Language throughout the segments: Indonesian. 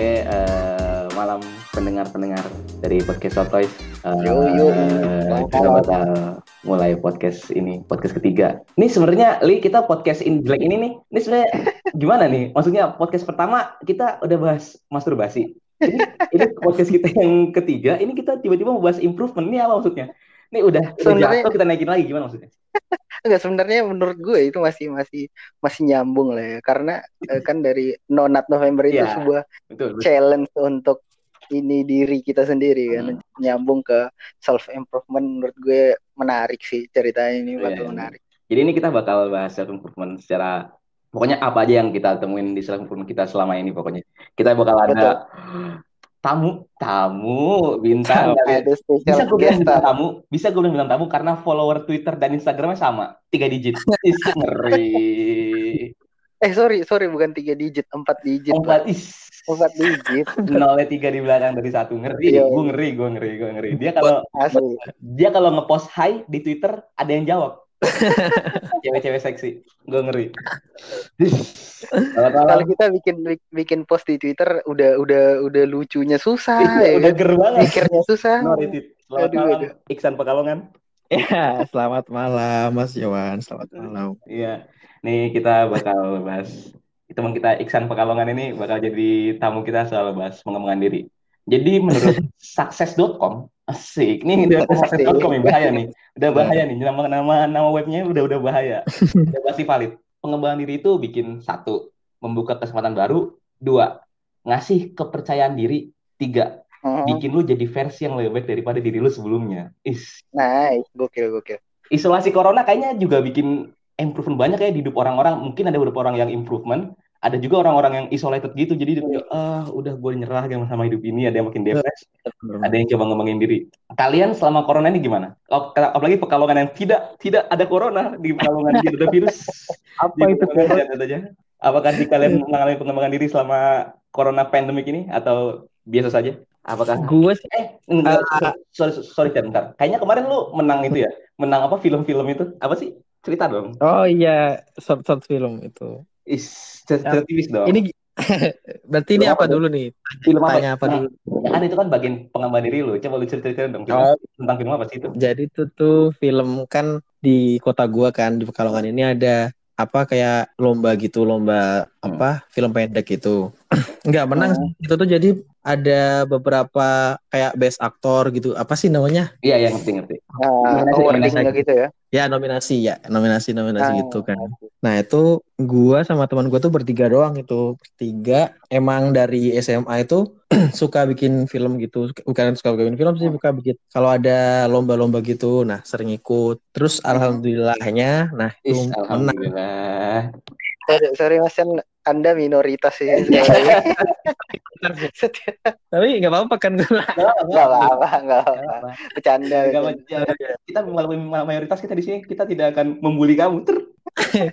Oke, uh, malam pendengar-pendengar dari podcast Sotoys. Uh, Yo, yo. kita bakal mulai podcast ini, podcast ketiga. Ini sebenarnya, Li, kita podcast in jelek ini nih, ini sebenarnya gimana nih? Maksudnya podcast pertama kita udah bahas masturbasi. Ini, ini podcast kita yang ketiga, ini kita tiba-tiba mau bahas improvement. Ini apa maksudnya? Ini udah, udah jatuh, kita naikin lagi, gimana maksudnya? Enggak sebenarnya menurut gue itu masih masih masih nyambung lah ya karena eh, kan dari No Nut November itu Iya. sebuah Betul, betul. challenge untuk ini diri kita sendiri kan Hmm. nyambung ke self improvement menurut gue menarik sih ceritanya ini Iya, bakal iya. menarik. Jadi ini kita bakal bahas self improvement secara pokoknya apa aja yang kita temuin di self improvement kita selama ini pokoknya. Kita bakal ada tamu, tamu bintang. Ada Bisa gue bilang bintang tamu, bisa gue bilang bintang tamu karena follower Twitter dan Instagramnya sama, tiga digit. Is ngeri. Eh sorry sorry bukan tiga digit empat digit Empat is. empat digit Nolnya tiga di belakang dari satu ngeri, Iya. gue ngeri, gue ngeri, gue ngeri. Dia kalau dia kalau ngepost hi di Twitter ada yang jawab. Cewek-cewek seksi, gue ngeri. Kalau kita bikin bikin post di Twitter udah udah udah lucunya susah Iya, ya udah ger banget. Mikirnya susah. No. Selamat Aduh, malam, aduh. Iksan Pekalongan. Ya, selamat malam Mas Yowan, selamat malam. Iya, nih kita bakal bahas teman kita Iksan Pekalongan ini bakal jadi tamu kita soal bahas pengembangan diri. Jadi menurut sukses.com, asik. Nih udah sukses.com nih bahaya nih. Udah bahaya nih nama nama nama webnya udah udah bahaya. Udah pasti valid. Pengembangan diri itu bikin satu, membuka kesempatan baru, dua, ngasih kepercayaan diri, tiga, Hmm. bikin lu jadi versi yang lebih baik daripada diri lu sebelumnya. Is. Nice, gokil gokil. isolasi corona kayaknya juga bikin improvement banyak ya di hidup orang-orang. Mungkin ada beberapa orang yang improvement, ada juga orang-orang yang isolated gitu. Jadi dia kayak, ah udah gue nyerah sama sama hidup ini. Ada yang makin depres, ada yang coba ngembangin diri. Kalian selama corona ini gimana? Ap- Apalagi pekalongan yang tidak tidak ada corona di pekalongan tidak ada virus. Apa Di itu aja. Apakah di kalian mengalami pengembangan diri selama corona pandemic ini atau biasa saja? Apakah Gue sih Eh, enggak, sorry, sorry, Chan, bentar. Kayaknya kemarin lu menang itu ya? Menang apa film-film itu? Apa sih? Cerita dong. Oh iya, short short film itu. Is, cerita tipis dong. Ini berarti ini apa apa? dulu nih? film apa? Tanya apa Nah, dulu? kan itu kan bagian pengembangan diri lu. Coba lu cerita-cerita dong. Film. Oh, Tentang film apa sih itu? jadi itu tuh film kan di kota gua kan di Pekalongan ini ada apa kayak lomba gitu, lomba apa film pendek gitu. Enggak menang sih. Itu tuh jadi ada beberapa kayak best aktor gitu. Apa sih namanya? Iya, yang ngerti-ngerti. Nah, Nominasi, awardingnya nominasi. gitu ya. Ya nominasi ya, nominasi nominasi Ah, gitu kan. Nah itu gua sama teman gua tuh bertiga doang itu bertiga emang dari SMA itu suka bikin film gitu bukan suka bikin film sih suka bikin kalau ada lomba-lomba gitu nah sering ikut terus alhamdulillahnya nah Is, itu menang alhamdulillah. Sorry, sorry Mas Chan, Anda minoritas sih. Setiap- tapi nggak apa-apa kan gua Enggak apa-apa, enggak apa-apa. Bercanda. Kita walaupun mayoritas kita di sini kita tidak akan membuli kamu. Ter.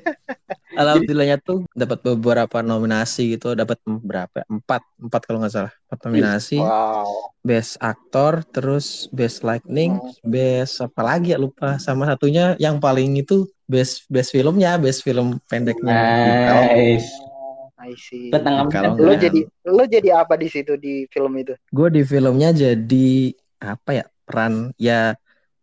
alhamdulillahnya tuh dapat beberapa nominasi gitu dapat berapa empat empat kalau nggak salah empat nominasi Wow. best aktor terus best lightning Hmm. best apa lagi ya lupa sama satunya yang paling itu best best filmnya best film pendeknya Nice. I see. Tentang Kalau Lo enggak- jadi lo jadi apa di situ di film itu? gue di filmnya jadi apa ya peran. Ya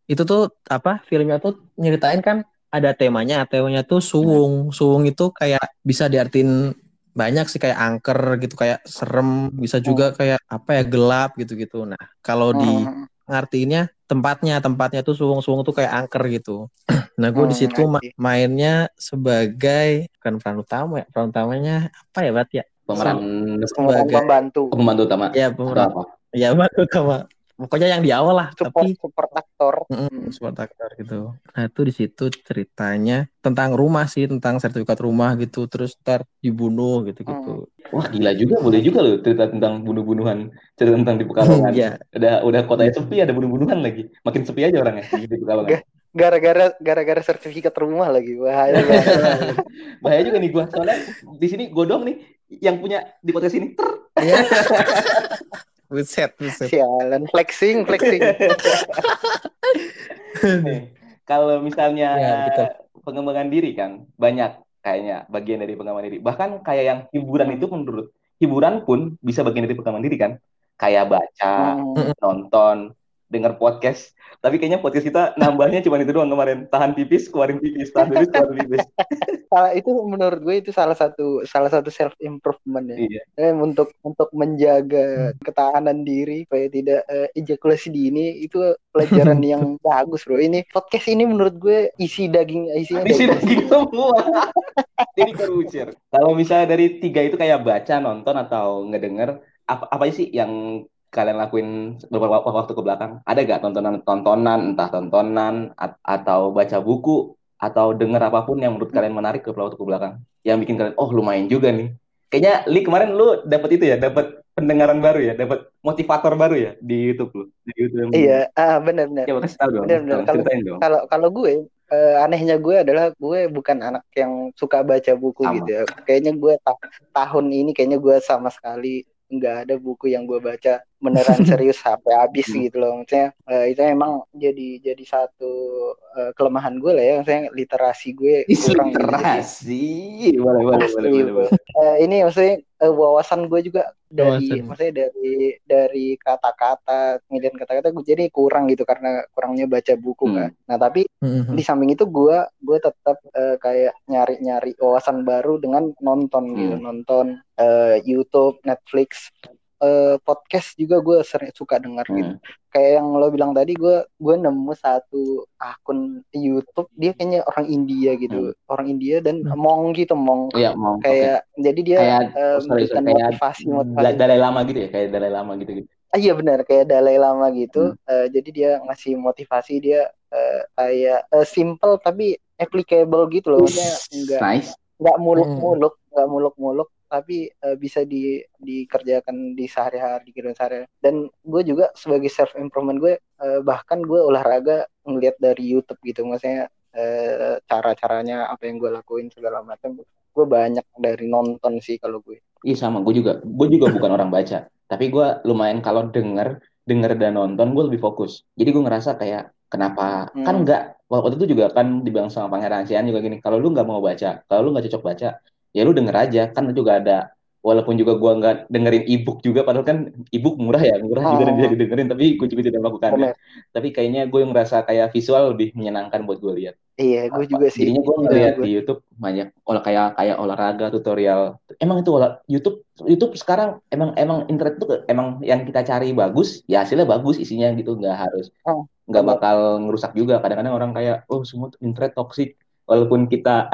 itu tuh apa filmnya tuh nyeritain kan ada temanya. Temanya tuh suwung. Suwung itu kayak bisa diartin banyak sih kayak angker gitu kayak serem. Bisa juga kayak apa ya gelap gitu gitu nah kalau di Hmm. ngartiinnya tempatnya tempatnya tuh suwung-suwung tuh kayak angker gitu. Nah gue di Hmm, situ ma- ngerti. mainnya sebagai bukan peran utama ya peran utamanya apa ya berarti ya? Pemeran Pemeran Sebagai pembantu, pembantu utama. ya pemeran apa? ya bantu sama pokoknya yang di awal lah support tapi support aktor. Hmm. support aktor gitu. Nah itu di situ ceritanya tentang rumah sih tentang sertifikat rumah gitu terus ntar dibunuh gitu gitu. Wah gila juga, boleh juga loh cerita tentang bunuh-bunuhan, cerita tentang di Pekalongan. Iya Udah udah kotanya sepi, ada bunuh-bunuhan lagi. Makin sepi aja orangnya di Pekalongan. Gara-gara gara-gara sertifikat rumah lagi. Bahaya. Bahaya juga nih gua, soalnya di sini gua doang nih yang punya di podcast ini. Ter. Buset buset. Sialan flexing, flexing. Kalau misalnya Ya, gitu. pengembangan diri kan banyak kayaknya bagian dari pengembangan diri. Bahkan kayak yang hiburan itu menurut hiburan pun bisa bagian dari perkembangan diri kan. Kayak baca, Hmm. nonton, dengar podcast. Tapi kayaknya podcast kita nambahnya cuma itu doang kemarin. Tahan pipis, keluarin pipis, tahan pipis, keluarin pipis. Salah itu menurut gue itu salah satu salah satu self improvement ya. Iya. Eh, untuk untuk menjaga ketahanan diri supaya tidak eh, ejakulasi dini itu pelajaran yang bagus bro. Ini podcast ini menurut gue isi daging isinya Di sini daging. daging semua. Jadi kerucir. Kalau misalnya dari tiga itu kayak baca, nonton atau ngedenger, apa, apa sih yang kalian lakuin beberapa waktu ke belakang? Ada gak tontonan-tontonan, entah tontonan at- atau baca buku atau denger apa pun yang menurut kalian menarik ke waktu ke belakang? Yang bikin kalian, oh lumayan juga nih. Kayaknya Li kemarin lu dapat itu ya, dapat pendengaran baru ya, dapat motivator baru ya di YouTube lu. Di YouTube. Iya, ah benar-benar. Ya kasih tahu dong. Ceritain dong. Kalau kalau gue eh, anehnya gue adalah gue bukan anak yang suka baca buku Sama. gitu ya. Kayaknya gue ta- tahun ini kayaknya gue sama sekali nggak ada buku yang gue baca beneran serius sampai habis Hmm. gitu loh. Maksudnya eh, itu emang jadi jadi satu eh, kelemahan gue lah ya. Maksudnya literasi gue kurang gitu. Literasi. Boleh, boleh, boleh, boleh, boleh. Eh, ini maksudnya eh, wawasan gue juga dari Wawasan. maksudnya dari dari kata-kata pemilihan kata-kata gue jadi kurang gitu karena kurangnya baca buku Hmm. kan. Nah tapi Mhm. di samping itu gue gue tetap eh, kayak nyari-nyari wawasan baru dengan nonton gitu Hmm. nonton eh, YouTube Netflix eh, podcast juga gue sering suka dengar gitu Hmm. kayak yang lo bilang tadi gue gue nemu satu akun YouTube dia kayaknya orang India gitu orang India dan Hmm. Mong gitu Mong Iya, mau. oke. kayak jadi dia Kayak oh, sorry, kayak motivasi Da- motivasi Dalai Lama gitu ya, kayak Dalai Lama gitu gitu. Ah, iya benar kayak Dalai Lama gitu. Hmm. Eh, jadi dia ngasih motivasi dia eh, kayak eh, simple tapi applicable gitu loh. Maksudnya enggak Nice. nggak muluk-muluk, nggak muluk-muluk tapi eh, bisa di dikerjakan di sehari-hari, di kehidupan sehari. Dan gue juga sebagai self improvement gue eh, bahkan gue olahraga ngeliat dari YouTube gitu. Maksudnya eh, cara-caranya apa yang gue lakuin segala macam. Gue banyak dari nonton sih kalau gue. Iya sama, gue juga. Gue juga bukan orang baca, tapi gue lumayan kalau denger, denger dan nonton gue lebih fokus. Jadi gue ngerasa kayak kenapa Hmm. kan nggak waktu itu juga kan dibilang sama Pangeran Sian juga gini. Kalau lu nggak mau baca, kalau lu nggak cocok baca, ya lu denger aja. Kan juga ada walaupun juga gue nggak dengerin ebook juga, padahal kan ebook murah ya, murah juga dan Oh. bisa didengerin, tapi gue juga tidak melakukannya. Bener. Tapi kayaknya gue ngerasa kayak visual lebih menyenangkan buat gue lihat. Iya, gue juga sih. Jadinya gue Eh, ngeliat di YouTube banyak olah kayak kayak olahraga tutorial. Emang itu olah YouTube YouTube sekarang emang emang internet tuh emang yang kita cari bagus, ya hasilnya bagus isinya gitu, nggak harus Oh, nggak bakal ngerusak juga. Kadang-kadang orang kayak oh semua internet toksik. Walaupun kita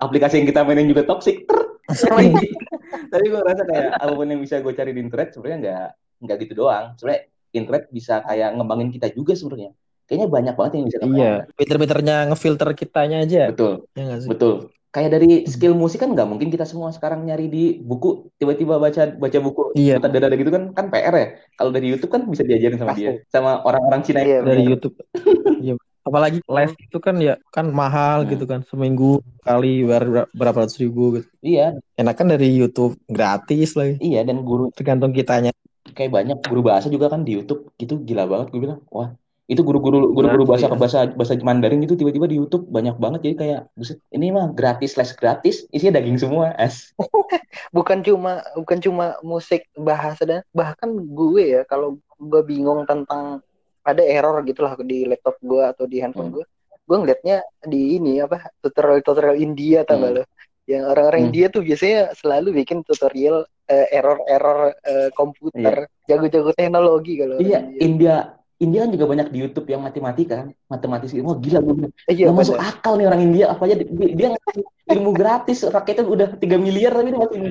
aplikasi yang kita mainin juga toksik, tapi gue ngerasa kayak apa pun yang bisa gue cari di internet sebenarnya nggak nggak gitu doang. Sebenarnya internet bisa kayak ngembangin kita juga sebenarnya. Kayaknya banyak banget yang bisa Iya, ngembangin. pinter-pinternya ngefilter kitanya aja. Betul. Ya sih? Betul. Kayak dari skill musik kan nggak mungkin kita semua sekarang nyari di buku, tiba-tiba baca baca buku Iya. buta dada gitu kan kan PR ya. Kalau dari YouTube kan bisa diajarin sama dia, sama orang-orang Cina Iya, Dari. YouTube. Iya. Apalagi les itu kan ya kan mahal Hmm. gitu kan seminggu kali ber- berapa ratus ribu gitu. Iya, Enakan dari YouTube gratis lagi. iya dan guru Tergantung kitanya. kayak banyak guru bahasa juga kan di YouTube gitu gila banget gue bilang. Wah, itu guru-guru guru-guru Nah, bahasa iya. bahasa bahasa Mandarin gitu tiba-tiba di YouTube banyak banget jadi kayak buset, ini mah gratis les gratis, isinya daging semua. Es. bukan cuma bukan cuma musik bahasa dan bahkan gue ya kalau gue bingung tentang ada error gitu lah di laptop gue atau di handphone Hmm. gue gue ngeliatnya di ini apa tutorial tutorial India tau gak Hmm. lo yang orang-orang Hmm. India tuh biasanya selalu bikin tutorial eh, error-error eh, komputer jago-jago teknologi kalau Iya, India. India India kan juga banyak di YouTube yang matematika kan, matematis gitu. Wah gila gue bilang. Eh, iya Nggak masuk akal nih orang India apa aja dia, dia ngasih ilmu gratis rakyatnya udah 3 miliar tapi dia masih ilmu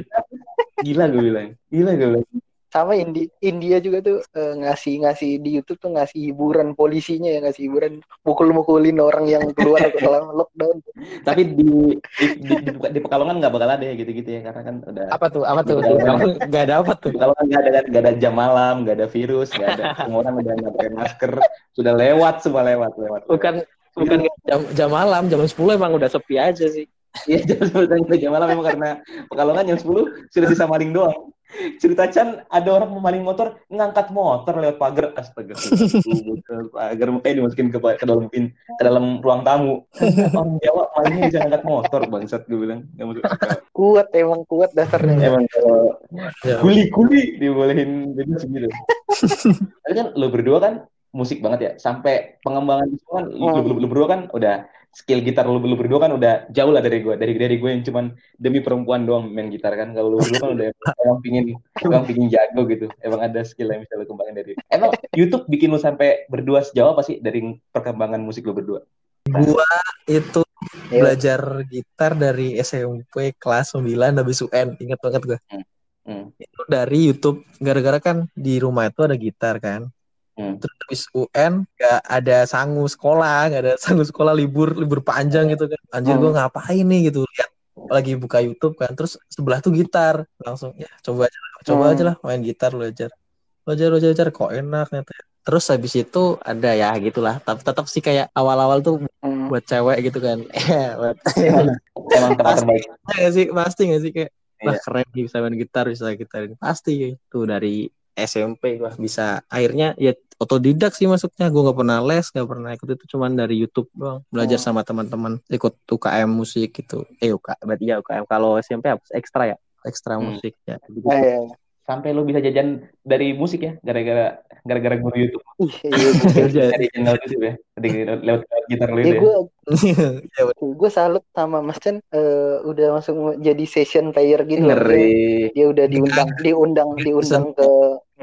gila gue bilang gila gue bilang sama Indi India juga tuh eh, ngasih ngasih di YouTube tuh ngasih hiburan polisinya ya ngasih hiburan mukul-mukulin orang yang keluar selama lockdown tapi di di, di, di, di Pekalongan nggak bakal ada ya gitu-gitu ya karena kan udah Apa tuh? Apa tuh? Betul. Gak ada apa tuh? Pekalongan nggak ada nggak ada jam malam nggak ada virus nggak ada semua orang udah nggak pakai masker sudah lewat semua lewat lewat Bukan bukan jam, jam malam, jam 10 emang udah sepi aja sih. Iya jam sebelas jam malam memang karena Pekalongan jam 10 sudah bisa maling doang. Cerita Chan ada orang memaling motor ngangkat motor lewat pagar. Astaga pagar makanya dimasukin ke, ke dalam pin ke dalam ruang tamu. Orang Jawa malingnya bisa ngangkat motor bangsat gue bilang. Nggak masuk kuat emang kuat dasarnya. Emang kalau Ya. kuli-kuli dibolehin jadi segitu tapi kan lo berdua kan musik banget ya. Sampai pengembangan itu kan lu, lu, lu- lu berdua kan udah skill gitar lu, lu berdua kan udah jauh lah dari gue dari dari gue yang cuman demi perempuan doang main gitar kan kalau lu berdua kan udah emang pingin emang pingin jago gitu emang ada skill yang bisa lu kembangin dari emang YouTube bikin lu sampai berdua sejauh apa sih dari perkembangan musik lu berdua Gua itu Iya. belajar gitar dari SMP kelas 9 habis UN. Ingat banget gua. Hmm. Itu dari YouTube. Gara-gara kan di rumah itu ada gitar kan. Hmm. Terus habis UN gak ada sangu sekolah, gak ada sangu sekolah libur libur panjang gitu kan. Anjir gua ngapain nih gitu. Lihat lagi buka YouTube kan. Terus sebelah tuh gitar. Langsung ya coba aja lah, coba Hmm. aja lah main gitar belajar. Belajar belajar belajar kok enak ternyata. Terus habis itu ada ya gitulah. Tapi tetap sih kayak awal-awal tuh Hmm. buat cewek gitu kan. buat emang tempat terbaik Iya gak sih pasti gak sih kayak wah Iya. keren nih bisa main gitar bisa gitar ini pasti tuh dari SMP gua bisa akhirnya ya otodidak sih masuknya. Gue nggak pernah les nggak pernah ikut itu. Cuman dari YouTube doang. Belajar Oh. sama teman-teman. Ikut UKM musik gitu. Eh UK berarti ya UKM kalau SMP apa? Ekstra ya? Ekstra Hmm. musik ya. Gitu. Eh, iya. sampai lu bisa jajan dari musik ya? Gara-gara gara-gara guru YouTube. Iya, dari channel YouTube ya? Dari lewat, gitar lu ya itu ya? gue ya salut sama Mas Chen eh, udah masuk jadi session player gitu. Ngeri. Dia udah diundang diundang diundang ke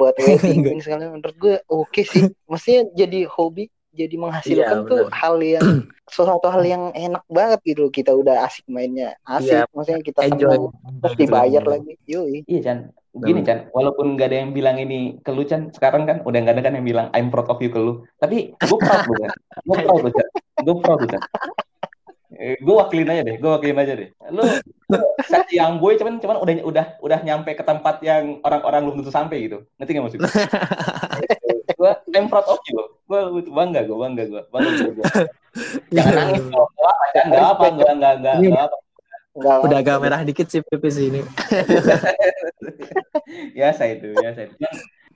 buat wedding segala menurut gue oke sih. Maksudnya jadi hobi jadi Iya, menghasilkan tuh benar. hal yang sesuatu hal yang enak banget gitu. Kita udah asik mainnya. Asik Iya, maksudnya kita enjoy. terus dibayar lagi. Yoi. Iya Chan, gini Chan, walaupun gak ada yang bilang ini ke lu Chan, sekarang kan udah gak ada kan yang bilang I'm proud of you ke lu. Tapi gue proud lu Chan, gue proud lu Chan, gue proud lu Chan. Gue wakilin aja deh, gue wakilin aja deh. Lu, lu yang boy cuman cuman udah udah udah nyampe ke tempat yang orang-orang belum tentu sampai gitu. Ngerti gak maksud gue? I'm proud of you. Gue bangga, gue bangga, gue bangga. Gua. Jangan nangis, kok. Gak apa, Chan, gak apa, gak gak gak gak apa. Nggak udah agak merah dikit sih pipi sih ini biasa itu biasa itu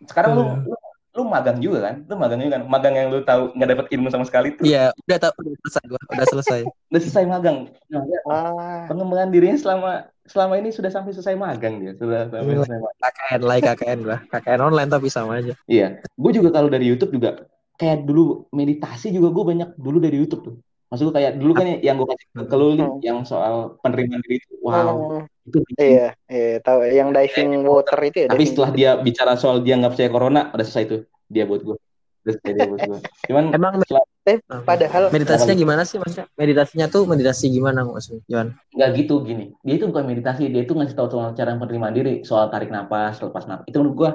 sekarang lu, lu lu magang juga kan? Lu magang juga kan? Magang yang lu tahu nggak dapat ilmu sama sekali tuh. Iya udah tau udah selesai gua udah selesai. Udah selesai magang. Nah, ya, ah. pengembangan dirinya selama selama ini sudah sampai selesai magang dia sudah sampai selesai magang. KKN lah KKN gua KKN online tapi sama aja. Iya. Gue juga kalau dari YouTube juga kayak dulu meditasi juga gue banyak dulu dari YouTube tuh maksud gue kayak dulu kan yang gue kasih ke lu Hmm. yang soal penerimaan diri itu wow Hmm, itu iya iya tahu. Yang diving water itu ya tapi diving- setelah dia bicara soal dia nggak percaya corona udah selesai tuh dia buat gue udah selesai dia buat gue cuman emang setelah- eh, padahal meditasinya gimana sih maksudnya meditasinya tuh meditasi gimana maksudnya Johan? Nggak gitu gini. Dia itu bukan meditasi dia itu ngasih tahu soal cara penerimaan diri soal tarik napas lepas napas itu menurut gua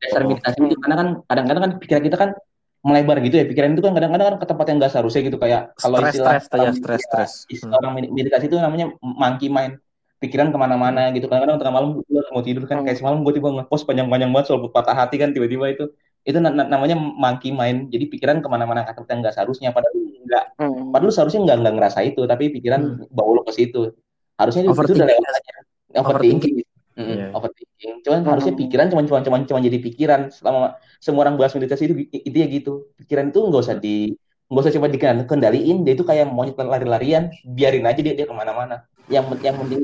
dasar meditasi itu. Karena kan kadang-kadang kan pikiran kita kan melebar gitu ya. Pikiran itu kan kadang-kadang kan ke tempat yang nggak seharusnya gitu. Kayak kalau istilah stres ya stres stres istilah orang med- meditasi itu namanya monkey mind. Pikiran ke mana-mana gitu. Kadang-kadang tengah malam gue mau tidur kan Hmm. kayak semalam gue tiba ngepost panjang-panjang banget soal patah hati kan tiba-tiba itu. Itu na- na- namanya monkey mind. Jadi pikiran ke mana-mana ke tempat yang nggak seharusnya. Padahal nggak. Hmm. Padahal seharusnya nggak nggak ngerasa itu, tapi pikiran bawa lu ke situ. Harusnya itu, itu udah lewat aja. Overthinking. Iya. Overthinking. Cuman Hmm. harusnya pikiran cuma cuma cuma cuma jadi pikiran. Selama semua orang bahas meditasi itu itu ya gitu. Pikiran itu nggak usah di nggak usah coba dikendaliin. Dia itu kayak monyet lari-larian. Biarin aja dia dia ke mana-mana. Yang yang penting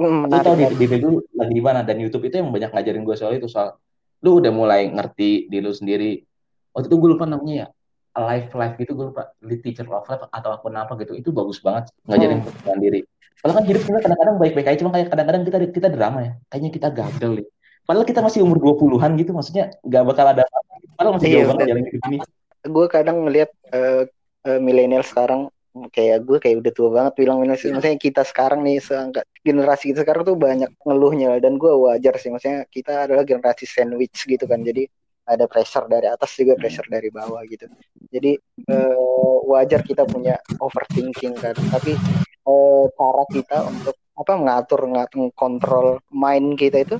Hmm, lu tahu di diri lu lagi di mana dan YouTube itu yang banyak ngajarin gue soal itu soal lu udah mulai ngerti diri lu sendiri waktu itu gue lupa namanya ya life life gitu gue lupa Lead teacher of life atau akun apa gitu itu bagus banget ngajarin perkembangan diri padahal kan hidup kita kadang-kadang baik-baik aja cuma kayak kadang-kadang kita kita drama ya. Kayaknya kita gagal deh. Padahal kita masih umur 20-an gitu maksudnya nggak bakal ada apa padahal masih Iya, jauh banget jalan hidup ini. Gue kadang ngelihat eh, eh, milenial sekarang kayak gue kayak udah tua banget bilang milenial maksudnya kita sekarang nih seangkat generasi kita sekarang tuh banyak ngeluhnya dan gue wajar sih. Maksudnya kita adalah generasi sandwich gitu kan. Jadi ada pressure dari atas juga pressure dari bawah gitu. Jadi eh, wajar kita punya overthinking kan. Tapi eh, cara kita untuk apa mengatur ngatur kontrol mind kita itu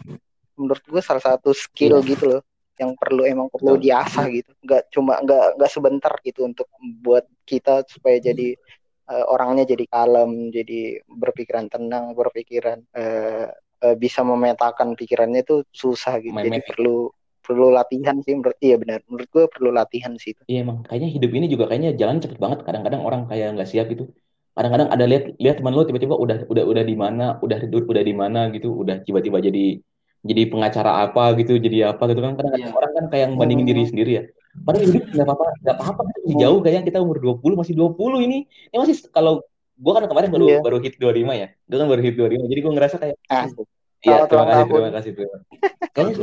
menurut gue salah satu skill gitu loh yang perlu emang perlu diasah gitu. Nggak cuma nggak nggak sebentar gitu untuk buat kita supaya jadi uh, orangnya jadi kalem jadi berpikiran tenang berpikiran uh, uh, bisa memetakan pikirannya itu susah gitu. Main jadi perlu perlu latihan sih menurut iya benar menurut gue perlu latihan sih itu. Iya emang kayaknya hidup ini juga kayaknya jalan cepet banget. Kadang-kadang orang kayak nggak siap gitu kadang-kadang ada lihat lihat teman lo tiba-tiba udah udah udah di mana udah udah di mana gitu udah tiba-tiba jadi jadi pengacara apa gitu jadi apa gitu kan kadang-kadang yeah. orang kan kayak bandingin diri sendiri ya padahal hidup nggak apa-apa nggak apa-apa masih jauh kayaknya kita umur 20 masih 20 ini ini masih kalau gue kan kemarin baru yeah. baru hit 25 ya gue kan baru hit 25 jadi gue ngerasa kayak ah. Iya, terima kasih, terima kasih, terima kasih. Kayaknya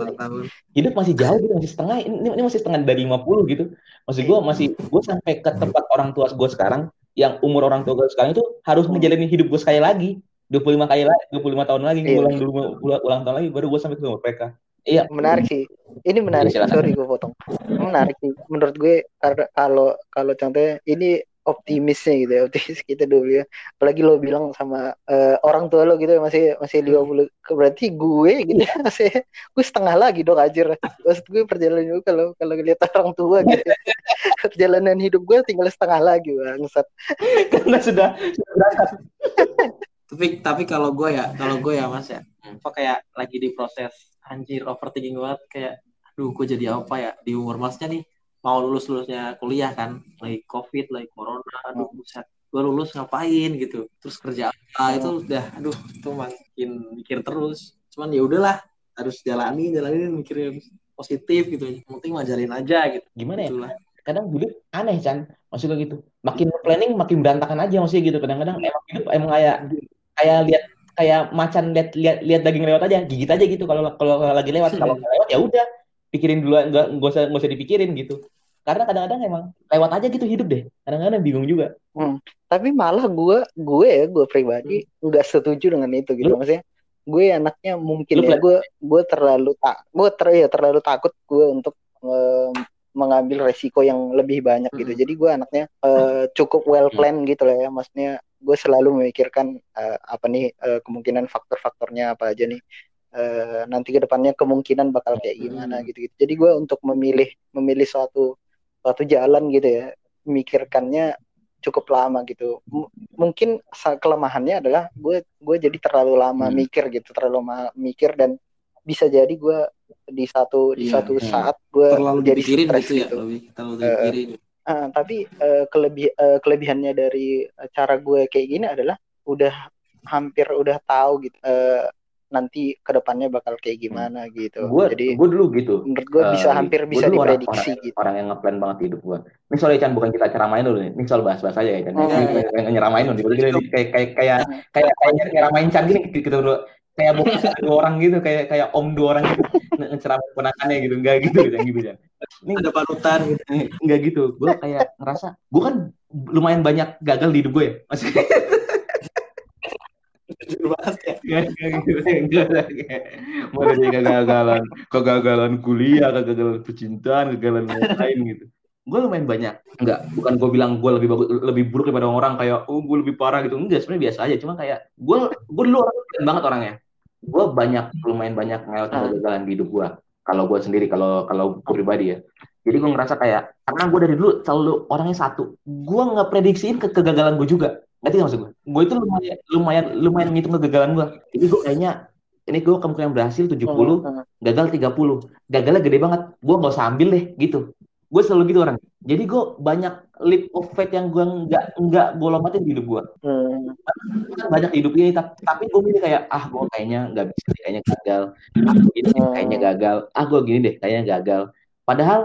hidup masih jauh gitu, masih setengah. Ini, ini masih setengah dari 50 gitu. Maksud gue masih, gue sampai ke tempat orang tua gue sekarang, yang umur orang tua gue sekarang itu harus ngejalanin hidup gue sekali lagi. 25 kali lagi, 25 tahun lagi, iya. ulang dulu ulang, ulang tahun lagi, baru gue sampai ke mereka. Iya. Menarik sih. Ini menarik. Ya, Sorry gue potong. Menarik sih. Menurut gue kalau kalau contohnya ini optimisnya gitu ya optimis kita dulu ya. Apalagi lo bilang sama uh, orang tua lo gitu ya masih masih lima puluh berarti gue gitu ya masih gue setengah lagi dong ajar maksud gue perjalanan gue kalau kalau lihat orang tua gitu ya. perjalanan hidup gue tinggal setengah lagi bangsat. Karena sudah berangkat. Tapi tapi kalau gue ya kalau gue ya mas ya. Apa kayak lagi di proses anjir overthinking banget kayak aduh gue jadi apa ya di umur masnya nih mau lulus lulusnya kuliah kan lagi covid lagi corona aduh buset gue lulus ngapain gitu terus kerja apa itu udah aduh itu makin mikir terus cuman ya udahlah harus jalani jalani mikirin positif gitu yang penting wajarin aja gitu gimana ya? Itulah. kadang hidup aneh Chan maksudnya gitu makin planning makin berantakan aja maksudnya gitu kadang-kadang emang hidup emang kayak kayak lihat kayak macan lihat lihat lihat daging lewat aja gigit aja gitu kalau kalau lagi lewat kalau lewat ya udah pikirin dulu nggak nggak usah nggak usah dipikirin gitu karena kadang-kadang emang lewat aja gitu hidup deh kadang-kadang bingung juga hmm. tapi malah gue gue ya gue pribadi hmm. nggak hmm. setuju dengan itu gitu Lu? maksudnya gue anaknya mungkin Lu ya gue gue terlalu tak gue ter ya terlalu takut gue untuk um, mengambil resiko yang lebih banyak gitu. hmm. jadi gue anaknya uh, cukup well hmm. plan gitu lah ya maksudnya gue selalu memikirkan uh, apa nih uh, kemungkinan faktor-faktornya apa aja nih uh, nanti ke depannya kemungkinan bakal kayak gimana gitu gitu jadi gue untuk memilih memilih suatu suatu jalan gitu ya mikirkannya cukup lama gitu M mungkin kelemahannya adalah gue gue jadi terlalu lama hmm. mikir gitu terlalu lama mikir dan bisa jadi gue di satu di iya, satu iya. saat gue terlalu jadi stres gitu, ya, gitu. Lebih, terlalu uh, uh, tapi uh, kelebih uh, kelebihannya dari cara gue kayak gini adalah udah hampir udah tahu gitu uh, nanti ke depannya bakal kayak gimana gitu. Gua, Jadi gue dulu gitu. Menurut gue uh, bisa hampir bisa diprediksi orang, orang, gitu. Orang yang ngeplan banget hidup gue. Ini soalnya Chan bukan kita ceramain dulu nih. Ini soal bahas-bahas aja ya kan. Hmm. Kayak nyeramain dulu. Kayak kayak kayak kayak kayak kayak nyeramain Chan gini gitu dulu. Kayak bukan dua orang gitu, kayak kayak om dua orang gitu ngeceramain ponakannya gitu, enggak gitu gitu gitu ya. Ini ada panutan gitu. Enggak gitu. Gue kayak ngerasa, gue kan lumayan banyak gagal di hidup gue ya. Maksudnya ya. Mulai dari kegagalan, kegagalan kuliah, kegagalan percintaan, kegagalan lain gitu. Gue lumayan banyak. Enggak, bukan gue bilang gue lebih bagus, lebih buruk daripada orang kayak, oh gue lebih parah gitu. Enggak, sebenarnya biasa aja. Cuma kayak, gue, gue dulu orang banget orangnya. Gue banyak, lumayan banyak ngelewatin ah. kegagalan di hidup gue. Kalau gue sendiri, kalau kalau gue pribadi ya. Jadi gue ngerasa kayak, karena gue dari dulu selalu orangnya satu. Gue nggak prediksiin ke kegagalan gue juga Ngerti gak maksud gue? Gue itu lumayan lumayan lumayan ngitung kegagalan gue. Jadi gue kayaknya ini gue kemungkinan berhasil 70, hmm, hmm. gagal 30. Gagalnya gede banget. Gue gak usah ambil deh gitu. Gue selalu gitu orang. Jadi gue banyak leap of faith yang gue nggak nggak gue lompatin di hidup gue. Hmm. Banyak hidup ini tapi gue milih kayak ah gue kayaknya nggak bisa deh, kayaknya gagal. Ah gini deh, kayaknya hmm. gagal. Ah gue gini deh, kayaknya gagal. Padahal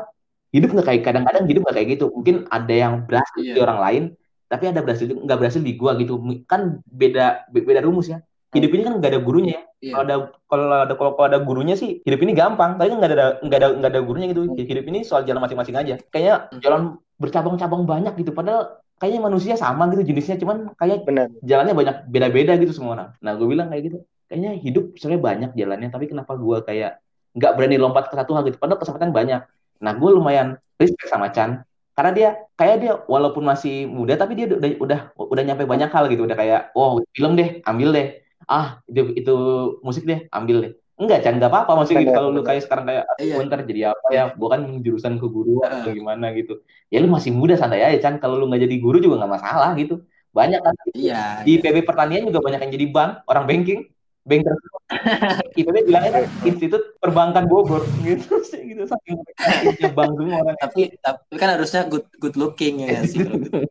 hidup nggak kayak kadang-kadang hidup nggak kayak gitu. Mungkin ada yang berhasil yeah. di orang lain, tapi ada berhasil nggak berhasil di gua gitu. Kan beda beda rumus ya. Hidup ini kan nggak ada gurunya. Ya yeah. kalau ada kalau ada kalau, kalau ada gurunya sih hidup ini gampang. Tapi kan nggak ada nggak ada nggak ada gurunya gitu. Hmm. hidup ini soal jalan masing-masing aja. Kayaknya hmm. jalan bercabang-cabang banyak gitu. Padahal kayaknya manusia sama gitu jenisnya. Cuman kayak Bener. jalannya banyak beda-beda gitu semua orang. Nah gue bilang kayak gitu. Kayaknya hidup sebenarnya banyak jalannya. Tapi kenapa gue kayak nggak berani lompat ke satu hal gitu? Padahal kesempatan banyak. Nah gue lumayan respect sama Chan karena dia kayak dia walaupun masih muda tapi dia udah udah udah nyampe banyak hal gitu. Udah kayak oh film deh ambil deh. Ah itu itu musik deh ambil deh. Enggak jangan nggak apa-apa. Maksudnya gitu kalau lu kayak sekarang kayak iya. ntar jadi apa ya? Bukan jurusan ke guru atau gimana gitu. Ya lu masih muda santai aja Chan. Kalau lu nggak jadi guru juga nggak masalah gitu. Banyak kan? Iya. di PB pertanian juga banyak yang jadi bank orang banking banker IPB bilangnya kan institut perbankan Bogor gitu sih gitu saking semua orang Tapi tapi kan harusnya good good looking ya sih. looking.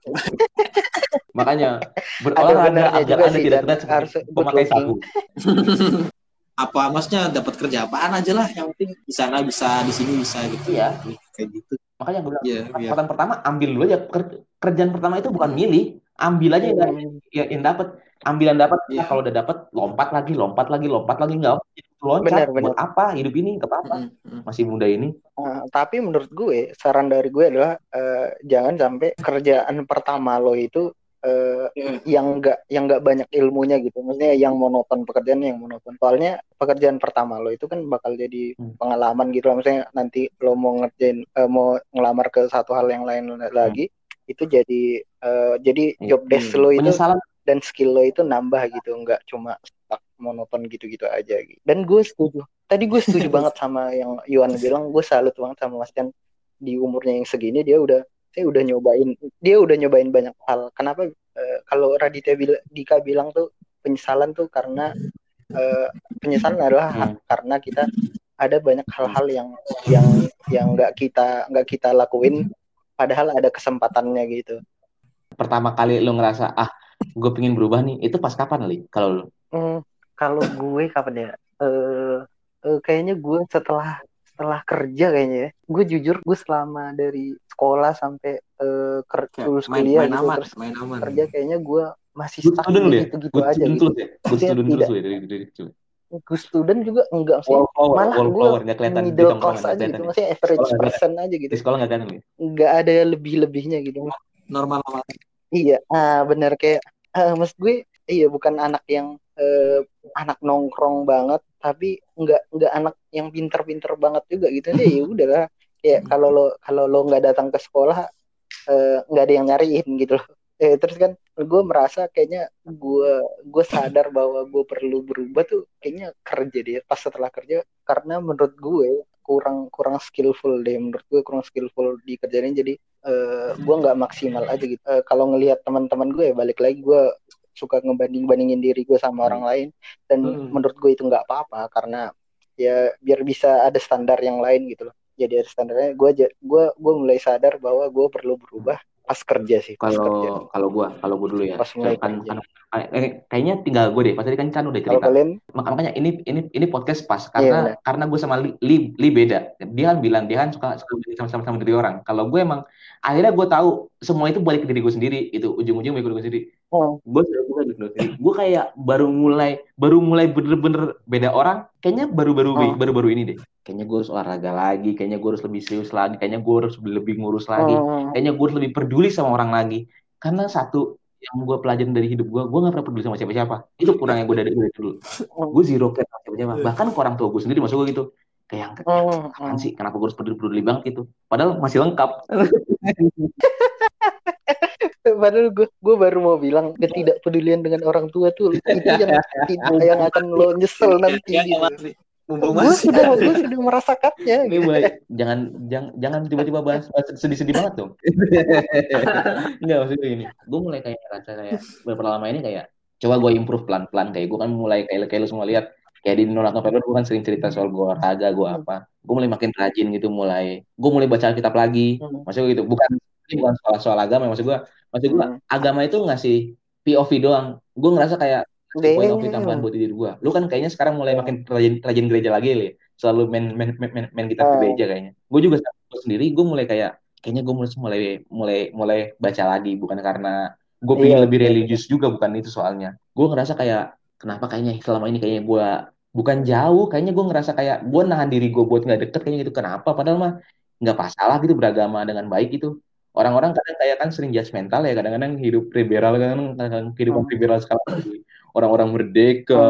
makanya Ada berolahraga benarnya agar anda tidak terlihat harus pemakai sabu Apa maksudnya dapat kerja apaan aja lah yang penting di sana bisa di sini bisa gitu Iya. kayak gitu. makanya gue bilang Iya, iya. kesempatan pertama ambil dulu aja Ker- kerjaan pertama itu bukan milih ambil aja yang, yang, yang dapat ambil yang dapat Iya. Nah, kalau udah dapat lompat lagi lompat lagi lompat lagi nggak apa loncat Benar, buat benar. apa hidup ini nggak apa-apa Mm, mm. masih muda ini Nah, tapi menurut gue saran dari gue adalah eh, jangan sampai kerjaan pertama lo itu eh, Hmm. yang enggak yang enggak banyak ilmunya gitu. Maksudnya yang monoton pekerjaan yang monoton. Soalnya pekerjaan pertama lo itu kan bakal jadi Hmm. pengalaman gitu loh. Maksudnya nanti lo mau ngerjain eh, mau ngelamar ke satu hal yang lain lagi itu jadi eh, jadi Iya. job desk lo itu penyesalan dan skill lo itu nambah gitu nggak cuma stuck monoton gitu-gitu aja gitu. dan gue setuju tadi gue setuju banget sama yang Yuan bilang gue salut banget sama Mas Chan di umurnya yang segini dia udah saya udah nyobain dia udah nyobain banyak hal kenapa eh, kalau Raditya bil- Dika bilang tuh penyesalan tuh karena eh, penyesalan adalah Hmm. karena kita ada banyak hal-hal yang yang yang nggak kita nggak kita lakuin padahal ada kesempatannya gitu pertama kali lo ngerasa ah gue pengen berubah nih itu pas kapan li kalau lo Hmm, kalau gue kapan ya? Eh, eh, kayaknya gue setelah setelah kerja kayaknya ya. Gue jujur gue selama dari sekolah sampai eh, ker- Kayak lulus main, kuliah main gitu aman, terus main aman. kerja kayaknya gue masih stuck ya gitu-gitu good aja student gitu. terus ya good Maksudnya student tidak. terus ya dari dari kecil Gue student juga enggak sih. wallflower Malah gue wallflower nggak kelihatan di middle class aja gitu. kelihatan ya Maksudnya average Sekolah person aja gitu. di sekolah nggak kelihatan li Enggak ada lebih-lebihnya gitu. Normal normal. Iya, ah bener kayak ah, maksud gue iya bukan anak yang eh, anak nongkrong banget, tapi nggak nggak anak yang pinter-pinter banget juga gitu deh. Ya udahlah, kayak kalau lo kalau lo nggak datang ke sekolah eh, nggak ada yang nyariin gitu loh. Eh, terus kan gue merasa kayaknya gue gue sadar bahwa gue perlu berubah tuh kayaknya kerja deh pas setelah kerja karena menurut gue kurang kurang skillful deh menurut gue kurang skillful di kerjaan jadi eh gue nggak maksimal aja gitu. Eh, kalau ngelihat teman-teman gue ya balik lagi gue suka ngebanding bandingin diri gue sama orang lain dan Hmm. menurut gue itu nggak apa-apa karena ya biar bisa ada standar yang lain gitu loh. Jadi ada standarnya gue gue gue mulai sadar bahwa gue perlu berubah pas kerja sih pas kerja. kalau kalau gue kalau gue dulu ya. Pas mulai kan, kerja. kan eh, kayaknya tinggal gue deh. Pas tadi kan Chan udah cerita. Kalian Mak- makanya ini ini ini podcast pas. Iya, karena benar. karena gue sama Li, Li, Li beda. Dia kan bilang dia kan suka belajar sama sama diri orang. Kalau gue emang akhirnya gue tahu semua itu balik ke diri gue sendiri. Itu ujung-ujung balik ke diri gue sendiri oh, gue diri gue kayak baru mulai baru mulai bener-bener beda orang kayaknya baru-baru Oh. baru-baru ini deh. Kayaknya gue harus olahraga lagi kayaknya gue harus lebih serius lagi kayaknya gue harus lebih ngurus lagi oh, kayaknya gue harus lebih peduli sama orang lagi. Karena satu yang gue pelajarin dari hidup gue gue gak pernah peduli sama siapa-siapa. Itu kurangnya gue dari, dari dulu. Oh, gue zero care sama siapa-siapa. Bahkan ke orang tua gue sendiri masuk gue gitu. Kayak oh, apaan sih? Kenapa gue harus peduli peduli banget gitu? Padahal masih lengkap Padahal gue gue baru mau bilang ketidakpedulian dengan orang tua tuh itu yang yang akan lo nyesel nanti Ya, gitu. Gue masih sudah gue sudah merasakannya. ini gitu. mulai jangan jangan jangan tiba-tiba bahas, bahas sedih-sedih banget dong Enggak maksudnya gini gue mulai kayak rasa kayak beberapa lama ini kayak coba gue improve pelan-pelan kayak gue kan mulai kayak kayak lu semua lihat kayak di Nolak November gue kan sering cerita soal gue olahraga gue apa gue mulai makin rajin gitu mulai gue mulai baca Alkitab lagi Hmm. maksud gue gitu bukan ini bukan soal soal agama maksud gue maksud gue Hmm. agama itu ngasih POV doang. Gue ngerasa kayak point of view tambahan buat diri gue lu kan kayaknya sekarang mulai makin rajin rajin gereja lagi li selalu main main main, main, main gitar Oh. gereja kayaknya. Gue juga gue sendiri gue mulai kayak kayaknya gue mulai mulai mulai mulai baca lagi. Bukan karena gue pengen Iya, lebih iya, religius juga bukan itu soalnya. Gue ngerasa kayak kenapa kayaknya selama ini kayaknya gue bukan jauh. Kayaknya gue ngerasa kayak gue nahan diri gue buat nggak deket kayaknya gitu. Kenapa? Padahal mah nggak masalah gitu beragama dengan baik itu orang-orang kadang kayak kan sering judgmental ya kadang-kadang hidup liberal kan kadang kehidupan Hmm. liberal sekarang orang-orang merdeka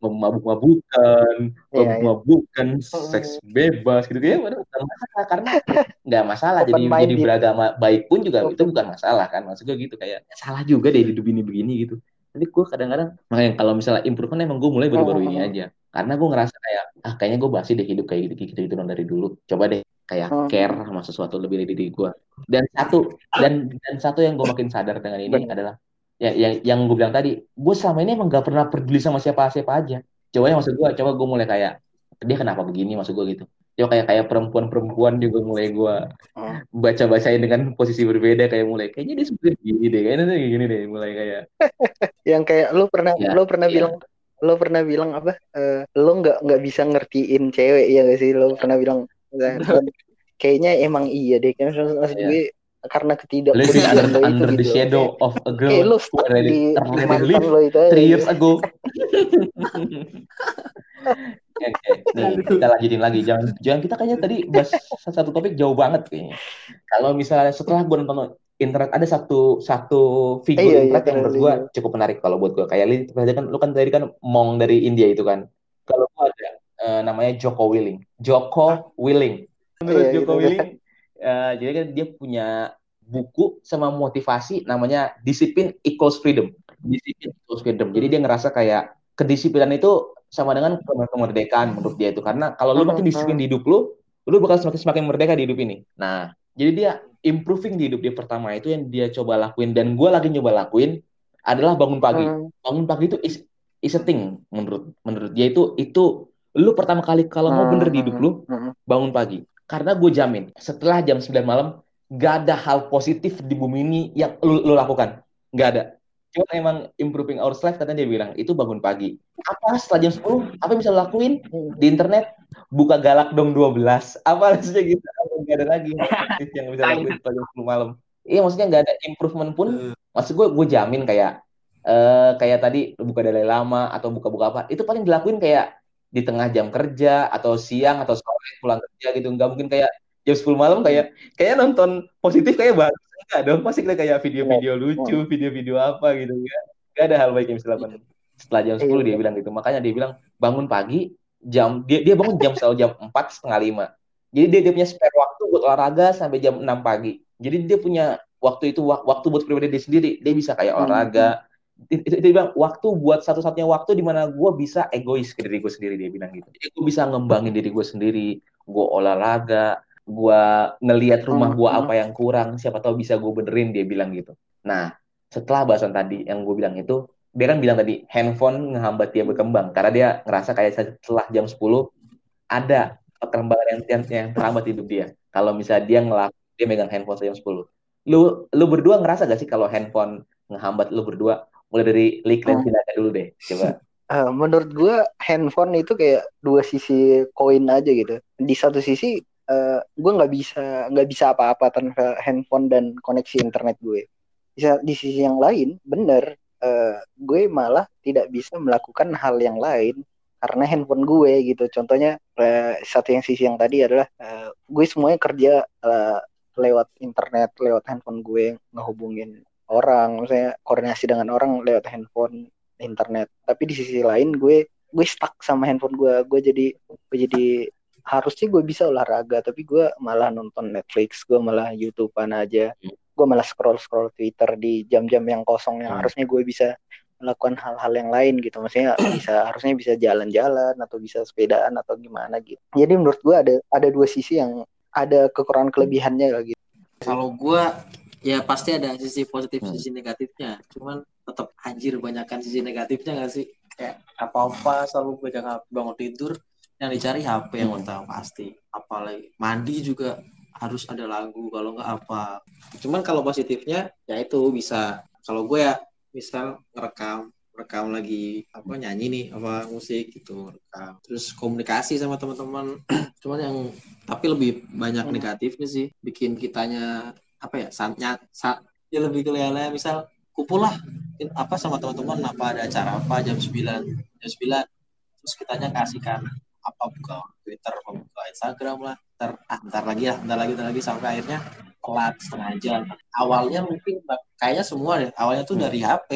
mabuk-mabukan Iya, iya. mabuk-mabukan seks bebas gitu. Ya nggak masalah karena nggak masalah. Jadi jadi minded. beragama baik pun juga itu bukan masalah kan. Maksud gue gitu kayak salah juga deh hidup ini begini gitu. Tapi gue kadang-kadang makanya kalau misalnya improvement emang gue mulai baru-baru ini Hmm. aja. Karena gue ngerasa kayak ah kayaknya gue basi deh hidup kayak gitu gitu gitu dari dulu. Coba deh kayak Hmm. care sama sesuatu lebih dari diri gue dan satu dan dan satu yang gue makin sadar dengan ini Benar. adalah ya yang yang gue bilang tadi gue selama ini emang gak pernah peduli sama siapa siapa aja coba ya maksud gue coba gue mulai kayak dia kenapa begini maksud gue gitu coba kayak kayak perempuan-perempuan juga mulai gue Oh. baca-bacain dengan posisi berbeda kayak mulai kayaknya dia sebenarnya gini deh kayaknya dia gini deh mulai kayak yang kayak lu pernah Ya, lu pernah iya. bilang lu pernah bilang apa eh lu nggak nggak bisa ngertiin cewek ya gak sih lu pernah bilang kayaknya emang iya deh kan maksud Iya. gue karena living ketidakpedulian under, lo itu under the gitu shadow of a girl kayak lu who stuck di mantan lo itu aja three years ago Oke, nih kita lanjutin lagi. Jangan, jangan kita kayaknya tadi bahas satu topik jauh banget kayaknya. Kalau misalnya setelah gue nonton internet ada satu satu figur Iya, iya, internet yang menurut gue cukup menarik kalau buat gue. Kayak Lin, kan lu kan tadi kan Mong dari India itu kan. Kalau gue eh, namanya Joko Willing. Joko Willing. Menurut Iya, Joko gitu. Willing, eh, jadi kan dia punya buku sama motivasi namanya Disiplin Equals Freedom. Disiplin Equals Freedom. Jadi dia ngerasa kayak kedisiplinan itu sama dengan kemerdekaan menurut dia itu karena kalau lu makin disiplin di hidup lu lu bakal semakin semakin merdeka di hidup ini nah jadi dia improving di hidup dia pertama itu yang dia coba lakuin dan gue lagi nyoba lakuin adalah bangun pagi bangun pagi itu is, is a thing menurut menurut dia itu itu lu pertama kali kalau mau bener di hidup lu Hmm. bangun pagi. Karena gue jamin setelah jam 9 malam gak ada hal positif di bumi ini yang lu, lu lakukan. Gak ada. Cuma emang improving our life katanya dia bilang itu bangun pagi. Apa setelah jam 10 apa yang bisa lo lakuin? Di internet buka galak dong 12 apa maksudnya gitu? Nggak ada lagi? Yang bisa lakuin setelah jam 10 malam. Iya maksudnya nggak ada improvement pun. Maksud gue gue jamin kayak eh kayak tadi lu buka Dalai Lama atau buka-buka apa itu paling dilakuin kayak di tengah jam kerja atau siang atau sore pulang kerja gitu. Nggak mungkin kayak jam 10 malam kayak kayak nonton positif kayak bagus. Enggak dong pasti kayak video-video lucu video-video apa gitu ya. Nggak ada hal baik yang bisa dilakukan. Setelah jam 10 Iya. dia bilang gitu. Makanya dia bilang bangun pagi jam dia dia bangun jam selalu jam 4 setengah lima. Jadi dia, dia punya spare waktu buat olahraga sampai jam 6 pagi. Jadi dia punya waktu itu wak- waktu buat pribadi dia sendiri. Dia bisa kayak Hmm. olahraga itu, itu dia bilang waktu buat satu-satunya waktu di mana gue bisa egois ke diri gue sendiri dia bilang gitu. Jadi gue bisa ngembangin diri gue sendiri gue olahraga gue ngelihat rumah gue Hmm. apa yang kurang siapa tahu bisa gue benerin dia bilang gitu. Nah setelah bahasan tadi yang gue bilang itu dia kan bilang tadi handphone ngehambat dia berkembang. Karena dia ngerasa kayak setelah jam 10 ada perkembangan yang yang, yang terhambat hidup dia. Kalau misalnya dia ngelak dia megang handphone jam 10 lu lu berdua ngerasa gak sih kalau handphone ngehambat lu berdua mulai dari Lik dan. Sinaka dulu deh coba Eh, menurut gue handphone itu kayak dua sisi koin aja gitu. Di satu sisi eh gue nggak bisa nggak bisa apa-apa tanpa handphone dan koneksi internet gue. Di, sa- di sisi yang lain, bener eh, gue malah tidak bisa melakukan hal yang lain karena handphone gue gitu. Contohnya eh, satu yang sisi yang tadi adalah eh, gue semuanya kerja eh, lewat internet, lewat handphone gue ngehubungin orang, misalnya koordinasi dengan orang lewat handphone internet. Tapi di sisi lain gue gue stuck sama handphone gue. Gue jadi gue jadi harusnya gue bisa olahraga tapi gue malah nonton Netflix gue malah YouTubean aja. Gue malah scroll scroll Twitter di jam-jam yang kosong yang Hmm. harusnya gue bisa melakukan hal-hal yang lain gitu. Maksudnya bisa harusnya bisa jalan-jalan atau bisa sepedaan atau gimana gitu. Jadi menurut gue ada ada dua sisi yang ada kekurangan kelebihannya gitu Kalau gua ya pasti ada sisi positif, Hmm. sisi negatifnya. Cuman tetap anjir banyakkan sisi negatifnya gak sih? Kayak apa-apa selalu pegang HP bangun tidur yang dicari HP yang Hmm. utama pasti. Apalagi mandi juga harus ada lagu kalau nggak apa. Cuman kalau positifnya ya itu bisa kalau gue ya misal ngerekam rekam lagi apa nyanyi nih apa musik gitu rekam terus komunikasi sama teman-teman cuman yang tapi lebih banyak Hmm. negatifnya sih bikin kitanya apa ya saatnya saat ya lebih kelihatan misal kumpul lah apa sama teman-teman apa ada acara apa jam 9 jam 9 terus kitanya kasihkan apa buka Twitter apa buka Instagram lah ntar, ah, ntar lagi ya ntar lagi ntar lagi sampai akhirnya telat setengah jam awalnya mungkin kayaknya semua deh awalnya tuh Hmm. dari HP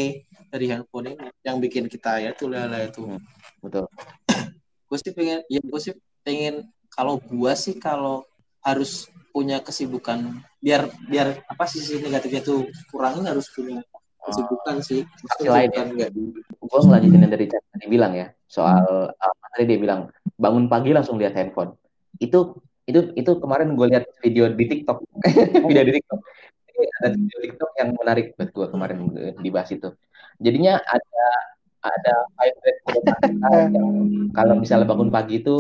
dari handphone ini yang bikin kita ya tuh lele itu Hmm. betul gue sih pengen ya gue sih pengen kalau gue sih kalau harus punya kesibukan biar biar apa sisi negatifnya tuh kurangin harus punya kesibukan sih Sisi lain ya? Di gue ngelanjutin yang dari chat tadi bilang ya soal apa tadi dia bilang bangun pagi langsung lihat handphone itu itu itu kemarin gue lihat video di TikTok video di TikTok ada video TikTok yang menarik buat gue kemarin dibahas itu. Jadinya ada ada yang kalau misalnya bangun pagi itu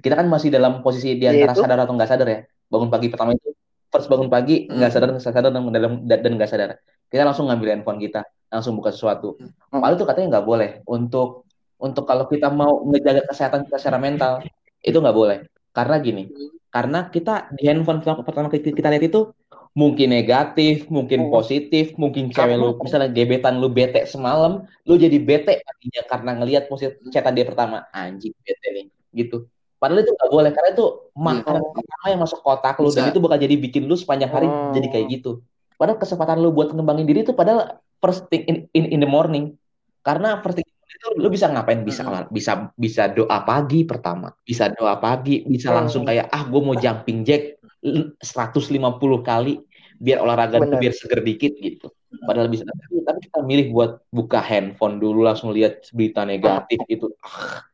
kita kan masih dalam posisi di antara sadar atau nggak sadar ya. Bangun pagi pertama itu first bangun pagi nggak hmm. sadar nggak sadar dan dalam dan nggak sadar. Kita langsung ngambil handphone kita, langsung buka sesuatu. Hmm. Padahal itu katanya nggak boleh untuk untuk kalau kita mau ngejaga kesehatan kita secara mental itu nggak boleh. Karena gini, karena kita di handphone pertama kita lihat itu mungkin negatif, mungkin positif, mungkin cewek lu misalnya gebetan lu bete semalam, lu jadi bete artinya karena ngelihat positif cetan dia pertama, anjing bete nih, gitu. Padahal itu nggak boleh karena itu makanan hmm. pertama yang masuk kotak lu dan itu bakal jadi bikin lu sepanjang hari hmm. jadi kayak gitu. Padahal kesempatan lu buat ngembangin diri itu padahal first thing in, in, in the morning. Karena first thing itu lu bisa ngapain bisa hmm. bisa bisa doa pagi pertama bisa doa pagi bisa hmm. langsung kayak ah gue mau jumping jack 150 kali biar olahraga itu biar seger dikit gitu. Padahal bisa tapi kita milih buat buka handphone dulu langsung lihat berita negatif itu. Ah,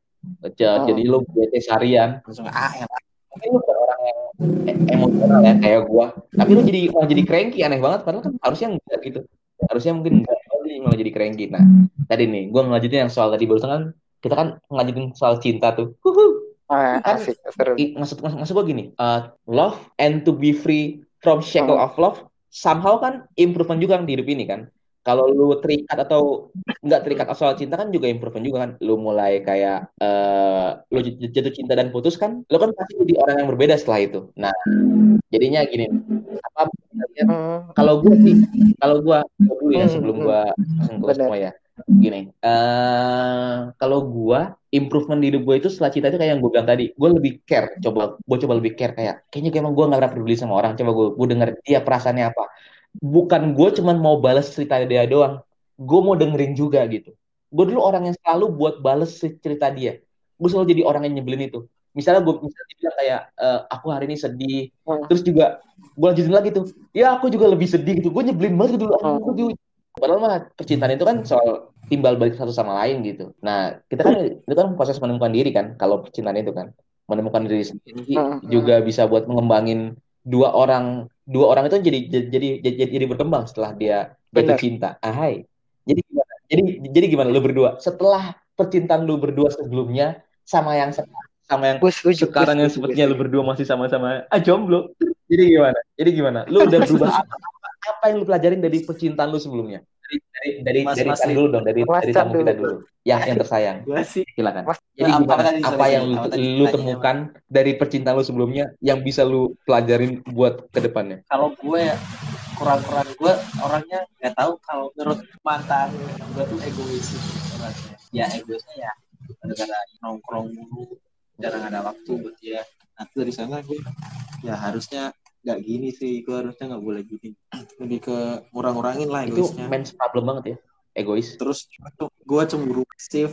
oh. Jadi lo bete seharian. Langsung ah ya. Mungkin lu bukan orang yang e-, emosional ya kayak gua. Tapi lu jadi malah jadi cranky aneh banget padahal kan harusnya enggak gitu. Harusnya mungkin enggak jadi malah jadi cranky. Nah, tadi nih gua ngelanjutin yang soal tadi barusan kan kita kan ngelanjutin soal cinta tuh. Huhu Ah, kan, asik, seru. Maksud, maksud, maksud gue gini, uh, love and to be free from shackle hmm. of love, somehow kan improvement juga di hidup ini kan. Kalau lu terikat atau nggak terikat soal cinta kan juga improvement juga kan. Lu mulai kayak uh, lu jatuh cinta dan putus kan, lu kan pasti jadi orang yang berbeda setelah itu. Nah, jadinya gini, apa hmm. kalau gue sih, kalau gue dulu ya sebelum gue langsung semua ya. Gini uh, kalau gua improvement di hidup gue itu setelah cinta itu kayak yang gue bilang tadi. Gue lebih care coba gue coba lebih care kayak kayaknya kayak emang gue nggak pernah peduli sama orang. Coba gue gue denger dia perasaannya apa bukan gue cuman mau balas cerita dia doang gue mau dengerin juga gitu gue dulu orang yang selalu buat balas cerita dia gue selalu jadi orang yang nyebelin itu misalnya gue misalnya dia bilang kayak e, aku hari ini sedih hmm. terus juga gue lanjutin lagi tuh ya aku juga lebih sedih gitu gue nyebelin banget dulu aku hmm. Padahal mah percintaan itu kan soal timbal balik satu sama lain gitu. Nah, kita kan itu kan proses menemukan diri kan kalau percintaan itu kan. Menemukan diri sendiri hmm. juga bisa buat mengembangin dua orang dua orang itu jadi jadi jadi jadi, berkembang setelah dia jatuh cinta. Ahai. Jadi gimana? Jadi jadi gimana lu berdua? Setelah percintaan lu berdua sebelumnya sama yang sama yang sekarang yang sepertinya lu berdua masih sama-sama ah jomblo. Jadi gimana? Jadi gimana? Lu udah berubah apa? apa yang lu pelajarin dari percintaan lu sebelumnya? Dari dari dari mas, dari mas, dulu dong, dari mas, dari tamu kita dulu. Ya, yang tersayang. Silakan. Mas, Jadi gimana, apa, apa yang lu, lu temukan dari percintaan lu sebelumnya yang bisa lu pelajarin buat ke depannya? Kalau gue ya kurang-kurang gue orangnya nggak tahu kalau menurut mantan gue tuh egois orangnya. Ya egoisnya ya gara-gara nongkrong mulu jarang ada waktu buat dia. Nah dari sana gue ya harusnya nggak gini sih gue harusnya nggak boleh gini. Lebih ke ngurang-ngurangin lah itu men's problem banget ya egois. Terus gue cemburu sih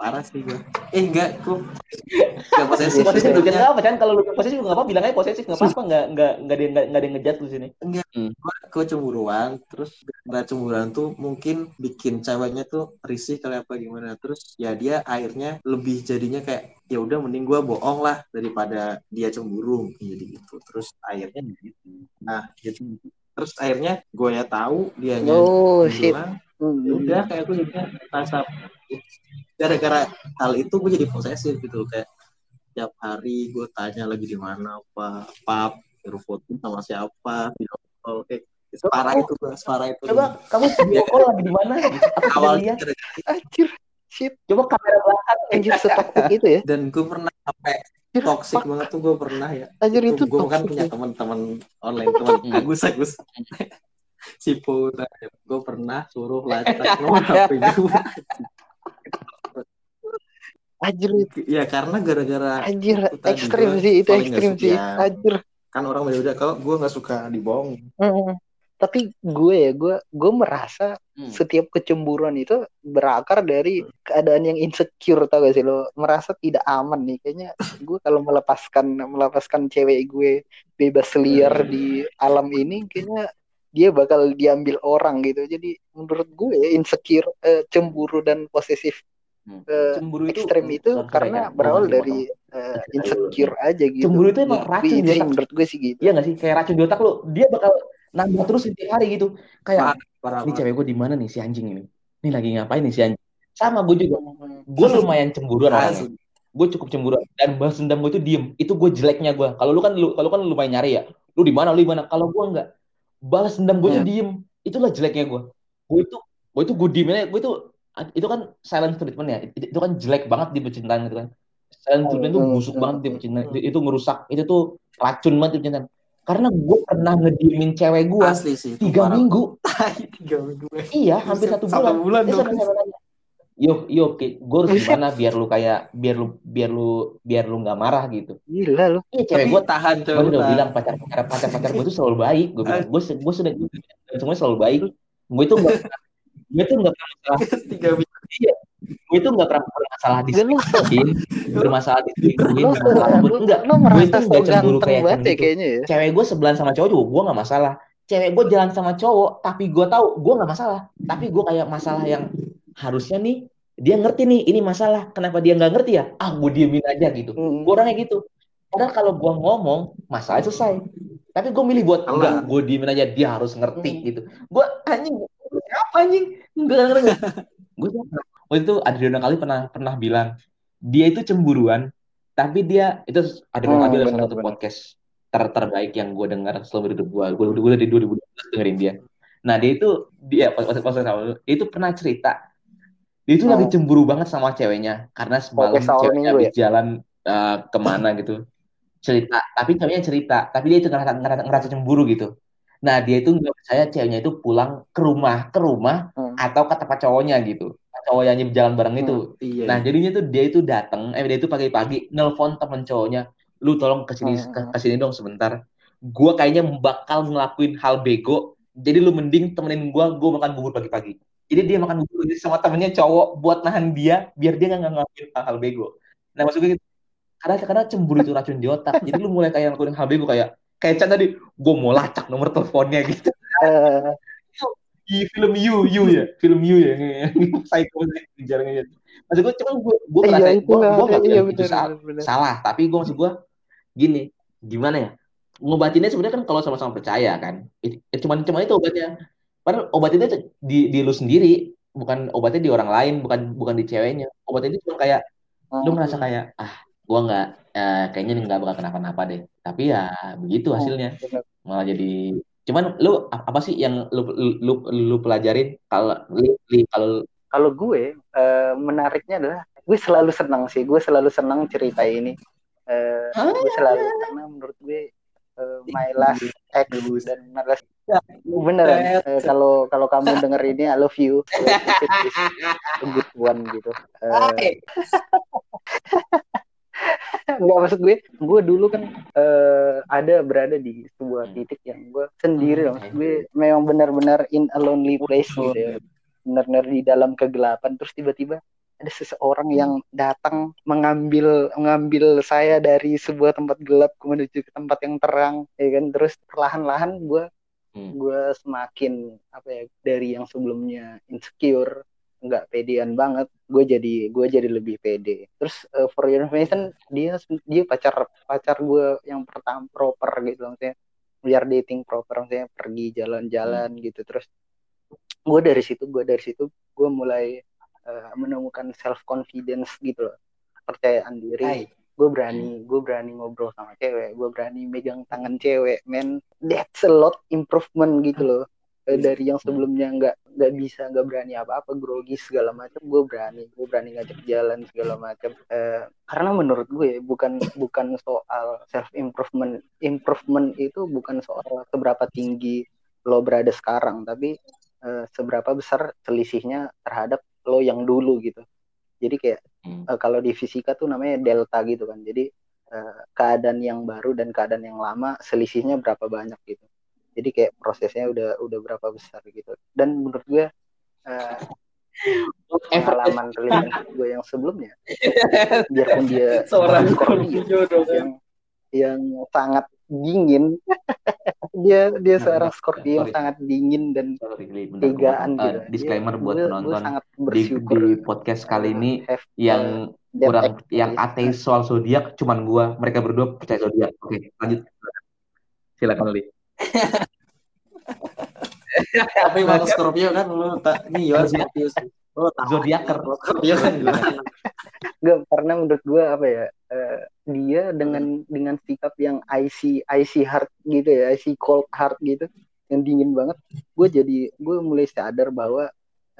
parah sih gue eh enggak kok enggak posesif posesif itu jangan apa kan kalau lu posesif nggak apa bilang aja posesif nggak apa-apa nggak nggak nggak ada nggak ada yang ngejat di sini. Enggak hmm. gue gue cemburuan terus nggak cemburuan tuh mungkin bikin ceweknya tuh risih kali apa gimana. Terus ya dia akhirnya lebih jadinya kayak ya udah mending gue bohong lah daripada dia cemburu jadi gitu. Terus akhirnya gitu nah gitu. Terus akhirnya gue ya tahu dia oh, bilang ya udah kayak gue jadinya rasa gara-gara hal itu gue jadi posesif gitu kayak tiap hari gue tanya lagi di mana apa pap foto sama siapa video call kayak separah itu gue separah itu. Coba kamu video call lagi di mana? Awalnya anjir shit. Coba kamera belakang anjir setokok itu ya. Dan gue pernah sampai toxic banget tuh gue pernah ya. Anjir itu, gue kan punya teman-teman online teman Agus Agus si Pura gue pernah suruh lacak HP gue Anjir Ya karena gara-gara Anjir ekstrim sih itu ekstrim sih. Anjir. Kan orang beda-beda kalau gue nggak suka dibohong. Mm Tapi gue ya gue gue merasa hmm. setiap kecemburuan itu berakar dari keadaan yang insecure tau gak sih lo merasa tidak aman nih kayaknya gue kalau melepaskan melepaskan cewek gue bebas liar di alam ini kayaknya dia bakal diambil orang gitu. Jadi menurut gue ya, insecure eh, cemburu dan posesif Hmm. cemburu itu ekstrem itu karena kan? berawal dari uh, insecure aja. gitu. Cemburu itu emang racun di otak. menurut gue sih gitu. Iya gak sih? Kayak racun di otak lo, dia bakal nambah terus setiap hari gitu. Kayak parah ini cewek gue di mana nih si anjing ini? Ini lagi ngapain nih si anjing? Sama gue juga. Gue lumayan cemburuan orangnya. Gue cukup cemburuan. Dan balas dendam gue itu diem. Itu gue jeleknya gue kalau lu kan lu kalau kan lu lumayan nyari ya. Lu di mana? Lu di mana? Kalau gue enggak balas dendam gue itu Hmm. diem itulah jeleknya gue gue itu gue itu gue diemin gue itu itu kan silent treatment ya itu, itu kan jelek banget di percintaan gitu kan silent treatment itu busuk banget di percintaan itu, itu ngerusak itu tuh racun banget di percintaan karena gue pernah ngediemin cewek gue Asli sih. itu tiga parah. minggu Tiga minggu. iya hampir satu satu bulan bulan dong. sampai sampai yo yo gue harus gimana biar lu kayak biar lu biar lu biar lu nggak marah gitu. Gila lu. iya cewek Tapi gue tahan gue coba. udah bilang pacar pacar pacar pacar gue tuh selalu baik. Gue bilang gue gue sudah dan semuanya selalu baik. Gue itu nggak gue itu nggak pernah masalah tiga minggu. gue itu nggak pernah bermasalah Lu. diselingkuhin bermasalah bermasalah. lu, enggak. lu gue itu nggak cemburu kayak ya gitu kayaknya ya. cewek gue sebelahan sama cowok juga gue nggak masalah. Cewek gue jalan sama cowok tapi gue tahu gue nggak masalah. Tapi gue kayak masalah yang harusnya nih dia ngerti nih ini masalah. Kenapa dia nggak ngerti ya? Ah gue diemin aja gitu. Hmm. gue orangnya gitu. Padahal kalau gue ngomong masalah selesai. Tapi gue milih buat enggak gue diemin aja dia harus ngerti Hmm. gitu. Gue anjing apa anjing? Enggak ngerti. Gue tuh waktu itu Adriana kali pernah pernah bilang dia itu cemburuan tapi dia itu Adriana Hmm, kali salah satu podcast ter terbaik yang gue dengar selama hidup gue gue gue dari 2012 dengerin dia. Nah dia itu dia podcast sama dia itu pernah cerita dia itu Hmm. lagi cemburu banget sama ceweknya karena semalam awal ceweknya habis jalan eh, ke mana gitu cerita tapi ceweknya cerita tapi dia itu ngerasa, ngerasa, ngerasa cemburu gitu nah dia itu nggak percaya ceweknya itu pulang ke rumah ke rumah Hmm. atau ke tempat cowoknya gitu cowoknya jalan bareng itu Iya. nah jadinya tuh dia itu datang eh dia itu pagi-pagi nelpon temen cowoknya lu tolong ke sini Hmm, ke, hmm. ke sini dong sebentar gua kayaknya bakal ngelakuin hal bego jadi lu mending temenin gua gua makan bubur pagi-pagi jadi dia makan bubur pagi sama temennya cowok buat nahan dia biar dia nggak ngelakuin hal-hal bego. Nah maksud gue gitu. Karena karena cemburu itu racun di otak. Jadi lu mulai kayak ngelakuin hal bego kayak kayak Chan tadi gue mau lacak nomor teleponnya gitu. Eh, di film You You ya? Film You ya? Psycho jarang aja. Maksud gue cuma gue gue iya ngerasa itu gue gue nggak Iya benar salah, benar. salah tapi gue maksud gue gini gimana ya? Ngobatinnya sebenarnya kan kalau sama-sama percaya kan It- it- cuman cuman itu obatnya padahal obat itu di di lu sendiri bukan obatnya di orang lain bukan bukan di ceweknya obatnya itu cuma kayak lu ngerasa Hmm. kayak ah gue nggak eh, kayaknya nggak bakal kenapa-napa deh tapi ya begitu Hmm, hasilnya malah jadi cuman lu apa sih yang lu lu lu, lu pelajarin kalau kalau Kalau gue eh, menariknya adalah gue selalu senang sih. Gue selalu senang cerita ini. Eh, Hah? gue selalu karena menurut gue eh, my last ex dan my last beneran eh, kalau kalau kamu denger ini I love you. A good one gitu. Eh, nggak maksud gue gue dulu kan eh, ada berada di sebuah titik yang gue sendiri loh. Maksud gue memang benar-benar in a lonely place gitu ya. Benar-benar di dalam kegelapan terus tiba-tiba ada seseorang yang datang mengambil mengambil saya dari sebuah tempat gelap menuju ke tempat yang terang ya kan? Terus perlahan-lahan gue Hmm. gue semakin apa ya dari yang sebelumnya insecure nggak pedean banget gue jadi gue jadi lebih pede. Terus uh, for your information dia dia pacar pacar gue yang pertama proper gitu maksudnya biar dating proper maksudnya pergi jalan-jalan gitu. Terus gue dari situ gue dari situ gue mulai uh, menemukan self confidence gitu loh. Kepercayaan diri. Gue berani gue berani ngobrol sama cewek. Gue berani megang tangan cewek men that's a lot improvement gitu loh. Eh, dari yang sebelumnya nggak nggak bisa nggak berani apa-apa grogi segala macam gue berani gue berani ngajak jalan segala macam. Eh, karena menurut gue bukan bukan soal self improvement improvement itu bukan soal seberapa tinggi lo berada sekarang tapi eh, seberapa besar selisihnya terhadap lo yang dulu gitu. Jadi kayak Hmm. eh, kalau di fisika tuh namanya delta gitu kan. Jadi eh, keadaan yang baru dan keadaan yang lama selisihnya berapa banyak gitu. Jadi kayak prosesnya udah udah berapa besar gitu. Dan menurut gue eh, pengalaman relationship gue yang sebelumnya biarpun dia Seorang Scorpio yang yang sangat dingin. Dia dia seorang Scorpio yang sangat dingin dan tegaan gitu Eh, disclaimer Dia- buat gue- gue penonton. sangat di, bersyukur di podcast kali ini uh, have, yang uh, kurang yang ateis soal zodiak cuman gua. Mereka berdua percaya zodiak. Oke lanjut. Silakan Li Tapi kalau Scorpio kan lu tak nih Scorpio tahu Zodiaker. Scorpio kan gimana? Gak, karena menurut gue apa ya eh, dia dengan dengan sikap yang icy icy heart gitu ya icy cold heart gitu yang dingin banget gue jadi gue mulai sadar bahwa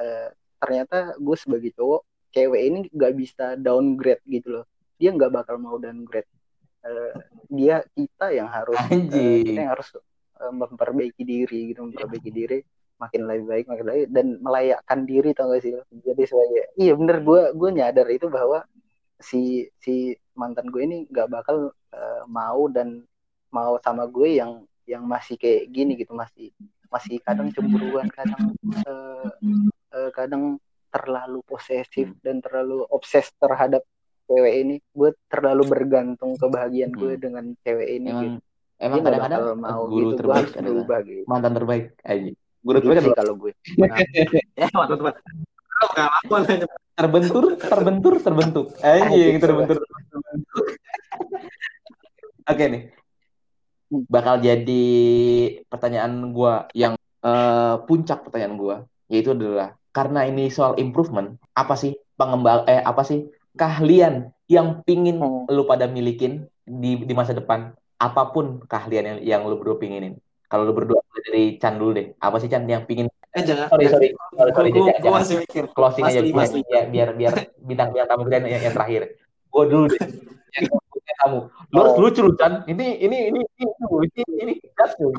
eh, ternyata gue sebagai cowok cewek ini nggak bisa downgrade gitu loh dia nggak bakal mau downgrade Eh, dia kita yang harus Anjing. kita yang harus eh, memperbaiki diri gitu memperbaiki diri makin lebih baik makin lebih baik dan melayakkan diri tau gak sih? Jadi sebagai iya bener gue gue nyadar itu bahwa si si mantan gue ini nggak bakal eh, mau dan mau sama gue yang yang masih kayak gini gitu masih masih kadang cemburuan kadang eh, eh, kadang terlalu posesif dan terlalu obses terhadap cewek ini. Gue terlalu bergantung kebahagiaan gue Hmm. dengan cewek ini Emang gitu. emang kadang-kadang mau guru gitu gue terbaik harus berubah gitu. Mantan terbaik aja. Guru gitu terbaik sih kalau gue Ya, teman-teman. Pengalaman aja. terbentur, terbentur, terbentuk. Anjing, Anjing, terbentur, terbentuk. Oke nih. Bakal jadi pertanyaan gua yang eh, puncak pertanyaan gua yaitu adalah karena ini soal improvement, apa sih pengembang eh apa sih keahlian yang pingin Hmm. lu pada milikin di di masa depan? Apa pun keahlian yang, yang lu berdua pinginin. Kalau lu berdua dari Chan dulu deh. Apa sih Chan yang pingin Eh jangan. sorry sorry. Sorry, sorry, Gue jangan- jangan- masih mikir. closing aja Masli, biar, Masli. biar biar biar bintang bintang tamu kita yang, yang terakhir. Gue dulu deh. Tamu. Lu harus Oh. lucu lu Chan. Ini ini ini ini ini ini gas lu.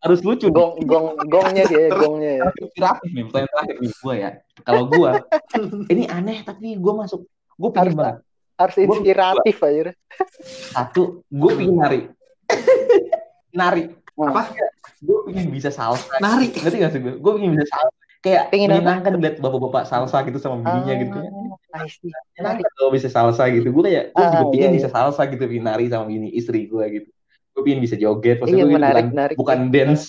harus lucu. Gong gong gongnya dia gongnya ya. inspiratif nih pertanyaan terakhir nih gue ya. Kalau gue ini aneh tapi gue masuk. Gue pengen Harus- banget. harus Gua- inspiratif aja satu gue pengen nari. Nari Apa? gue pengen bisa salsa Nari. ngerti gak sih gue gue pengen bisa salsa kayak Pengen menyenangkan lihat bapak-bapak salsa gitu sama bininya gitu ya Ah, kalau bisa salsa gitu? Gue kayak, gue Ah, juga pengen iya, bisa salsa gitu, pengen nari sama bini istri gue gitu. Gue pengen bisa joget, maksudnya Iya, gue menarik, bukan, menarik. bukan dance,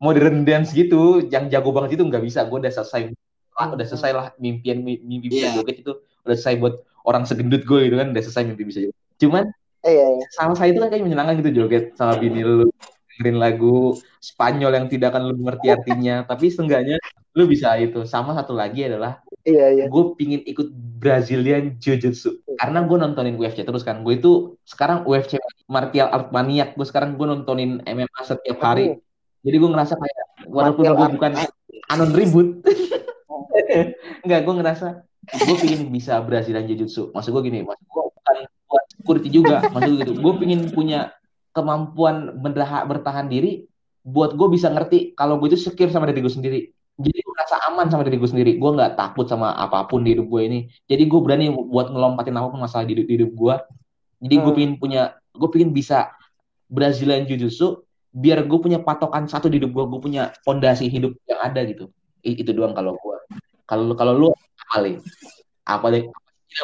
modern dance gitu, yang jago banget itu nggak bisa. Gue udah selesai, ah, udah selesai lah mimpian mi- mimpi bisa Iya. joget itu, udah selesai buat orang segendut gue gitu kan, udah selesai mimpi bisa joget. Cuman Eh, iya, iya. salsa itu kan kayak menyenangkan gitu joget sama bini lu, dengerin lagu Spanyol yang tidak akan lu mengerti artinya, tapi seenggaknya lu bisa itu. Sama satu lagi adalah Iya, iya. gue pingin ikut Brazilian Jiu-Jitsu. Karena gue nontonin UFC terus kan. Gue itu sekarang UFC martial art maniak gue sekarang gue nontonin MMA setiap hari. Jadi gue ngerasa kayak walaupun gue bukan anon ribut. Enggak, gue ngerasa gue pingin bisa Brazilian Jiu-Jitsu. Maksud gue gini maksud gue bukan buat security juga. Maksud gue gitu. Gue pingin punya kemampuan bertahan, bertahan diri buat gue bisa ngerti kalau gue itu secure sama diri gue sendiri. Jadi gue merasa aman sama diri gue sendiri. Gue nggak takut sama apa pun di hidup gue ini. Jadi gue berani buat ngelompatin apa pun masalah di hidup, di hidup gue jadi gue Hmm. pingin punya gue pingin bisa Brazilian Jiu-Jitsu biar gue punya patokan satu di hidup gue gue punya fondasi hidup yang ada gitu. I- itu doang kalau gue kalau kalau lu apa deh apa deh?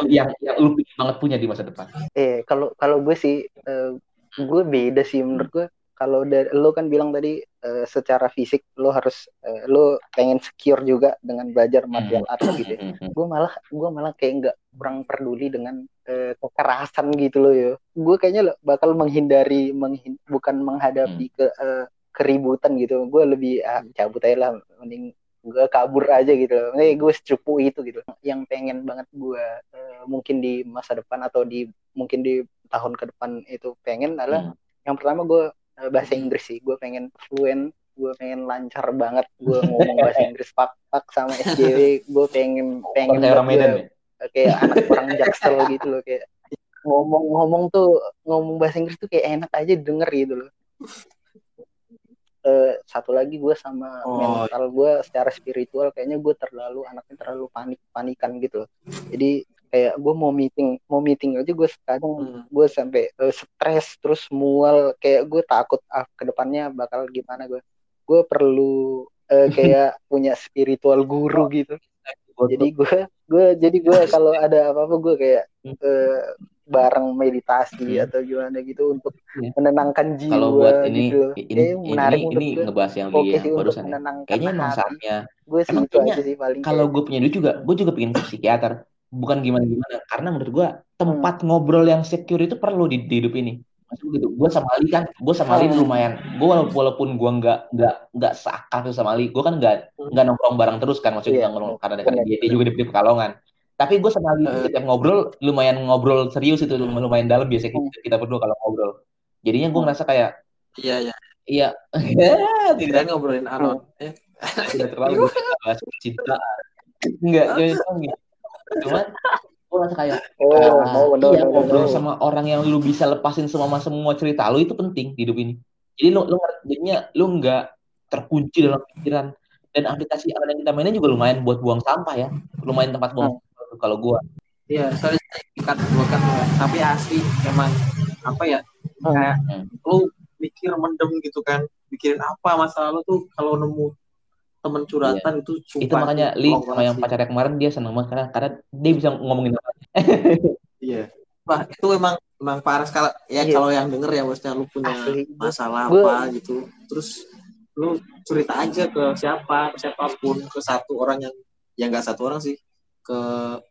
Yang, yang lu pingin banget punya di masa depan? Eh, kalau kalau gue sih eh, gue beda sih menurut gue. Kalau lo kan bilang tadi eh, secara fisik lo harus eh, lo pengen secure juga dengan belajar martial art gitu. ya. Gue malah gue malah kayak nggak kurang peduli dengan eh, kekerasan gitu loh ya. Gue kayaknya lo bakal menghindari menghin- bukan menghadapi ke eh, keributan gitu. Gue lebih ah, cabut aja lah mending gue kabur aja gitu loh. Eh, gue secupu itu gitu. Yang pengen banget gue eh, mungkin di masa depan atau di mungkin di tahun ke depan itu pengen adalah Hmm. yang pertama gue eh, bahasa Inggris sih gue pengen fluent gue pengen lancar banget gue ngomong bahasa Inggris pak pak sama SJW gue pengen pengen orang Medan ya kayak anak orang jaksel gitu loh kayak ngomong-ngomong tuh ngomong bahasa Inggris tuh kayak enak aja denger gitu loh Eh, satu lagi gue sama Oh. mental gue secara spiritual kayaknya gue terlalu anaknya terlalu panik panikan gitu loh. jadi kayak gue mau meeting mau meeting aja gue kadang Hmm. gue sampai eh, stres terus mual kayak gue takut ah ke depannya bakal gimana gue gue perlu eh, kayak punya spiritual guru gitu jadi gue gue jadi gue kalau ada apa apa gue kayak eh, bareng meditasi Hmm. atau gimana gitu untuk Iya. menenangkan jiwa kalau buat ini gitu ini ini menarik ini, gue. ngebahas yang oke di sih yang barusan ya kayaknya emang saatnya gue sih Emang itu aja sih paling kalau gue punya duit juga gue juga pengen ke psikiater bukan gimana gimana karena menurut gue tempat Hmm. ngobrol yang secure itu perlu di, di hidup ini. Maksud gitu gue sama Ali kan gue sama Ali Hmm. lumayan gue walaupun gue nggak nggak nggak seakrab sama Ali gue kan nggak nggak nongkrong bareng terus kan maksudnya Iya, nggak nongkrong karena dia, dia juga di, Pekalongan. Tapi gue sama Ali setiap ngobrol lumayan ngobrol serius itu lumayan, dalam biasanya Hmm. kita, kita berdua kalau ngobrol. Jadinya gue ngerasa kayak Iya, iya. iya. Tidak. ngobrolin Anon. Eh, tidak terlalu bahas cinta. Enggak gitu cuman gue ngerasa kayak Oh, Ah, oh, no, iya no, no, ngobrol no. sama orang yang lu bisa lepasin semua semua cerita lu itu penting di hidup ini. Jadi lu lu ngerti- jadinya lu nggak terkunci dalam pikiran dan aplikasi yang kita mainin juga lumayan buat buang sampah ya. Lumayan tempat buang sampah kalau gua. Iya, soalnya kan gua kan tapi asli emang apa ya kayak Hmm. lu mikir mendem gitu kan mikirin apa masa lalu tuh kalau nemu temen curhatan itu sumpah Itu makanya Li sama yang pacarnya kemarin dia seneng banget karena karena dia bisa ngomongin apa. iya. Wah itu emang emang parah sekali. Ya Iya. kalau yang denger ya maksudnya lu punya Asli. masalah apa gitu. Terus lu cerita aja ke siapa ke siapa pun ke satu orang yang ya nggak satu orang sih. Ke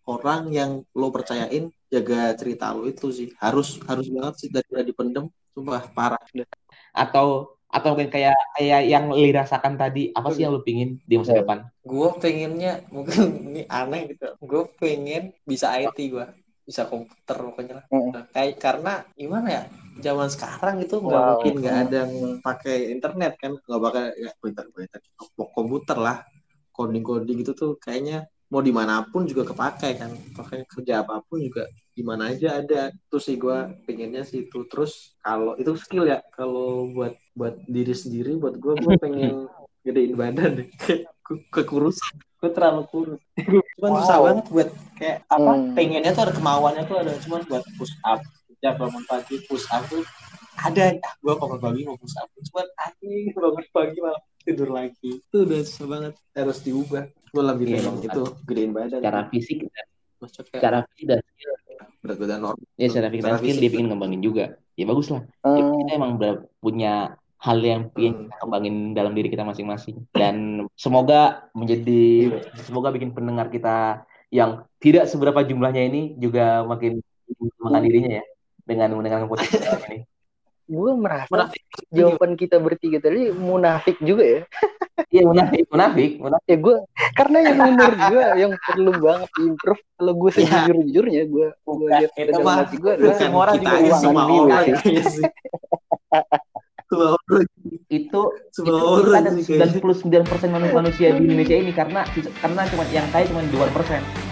orang yang lo percayain jaga cerita lo itu sih. Harus harus banget sih daripada dipendem. Sumpah parah. Atau atau mungkin kayak kayak yang Li rasakan tadi apa sih yang lu pingin di masa Ya. depan? gue pengennya mungkin ini aneh gitu gue pengen bisa IT gue bisa komputer pokoknya lah Mm. Nah, kayak karena gimana ya zaman sekarang itu nggak Wow. mungkin nggak ada yang pakai internet kan nggak bakal ya komputer komputer komputer lah coding coding gitu tuh kayaknya mau di mana pun juga kepakai kan. Pakai kerja apa pun juga di mana aja ada. Terus sih gue pengennya sih itu. Terus kalau itu skill ya. Kalau buat buat diri sendiri buat gue gue pengen gedein badan. Kayak ke- kekurusan. Gue terlalu kurus. Cuman Wow. susah banget buat kayak apa Hmm. pengennya tuh ada kemauannya tuh ada. Cuman buat push up. Setiap bangun pagi push up tuh ada. Ah, gue bangun pagi mau push up cuman anjing bangun pagi malah tidur lagi. Itu udah susah banget. Harus diubah gue lebih Iya, pengen emang. itu gedein badan Secara fisik dan secara fisik dan skill berat badan normal ya secara fisik dan skill fisik. dia pengen ngembangin juga. Ya bagus lah. Ya, Hmm. kita emang punya hal yang pengen Hmm. kembangin dalam diri kita masing-masing dan semoga menjadi semoga bikin pendengar kita yang tidak seberapa jumlahnya ini juga makin mengembangkan dirinya ya dengan mendengarkan podcast ini. Gue merasa Munafik. jawaban kita bertiga tadi munafik juga ya. Iya munafik, munafik, munafik. Ya gue karena yang menurut gue yang perlu banget improve kalau gue sejujur jujurnya gue gue lihat ke itu dalam mah hati gue adalah semua orang kita juga semua diri orang semua orang Itu semua itu orang ada sih kayaknya. 99% manusia manusia di Indonesia ini karena karena cuma yang kaya cuma 2%.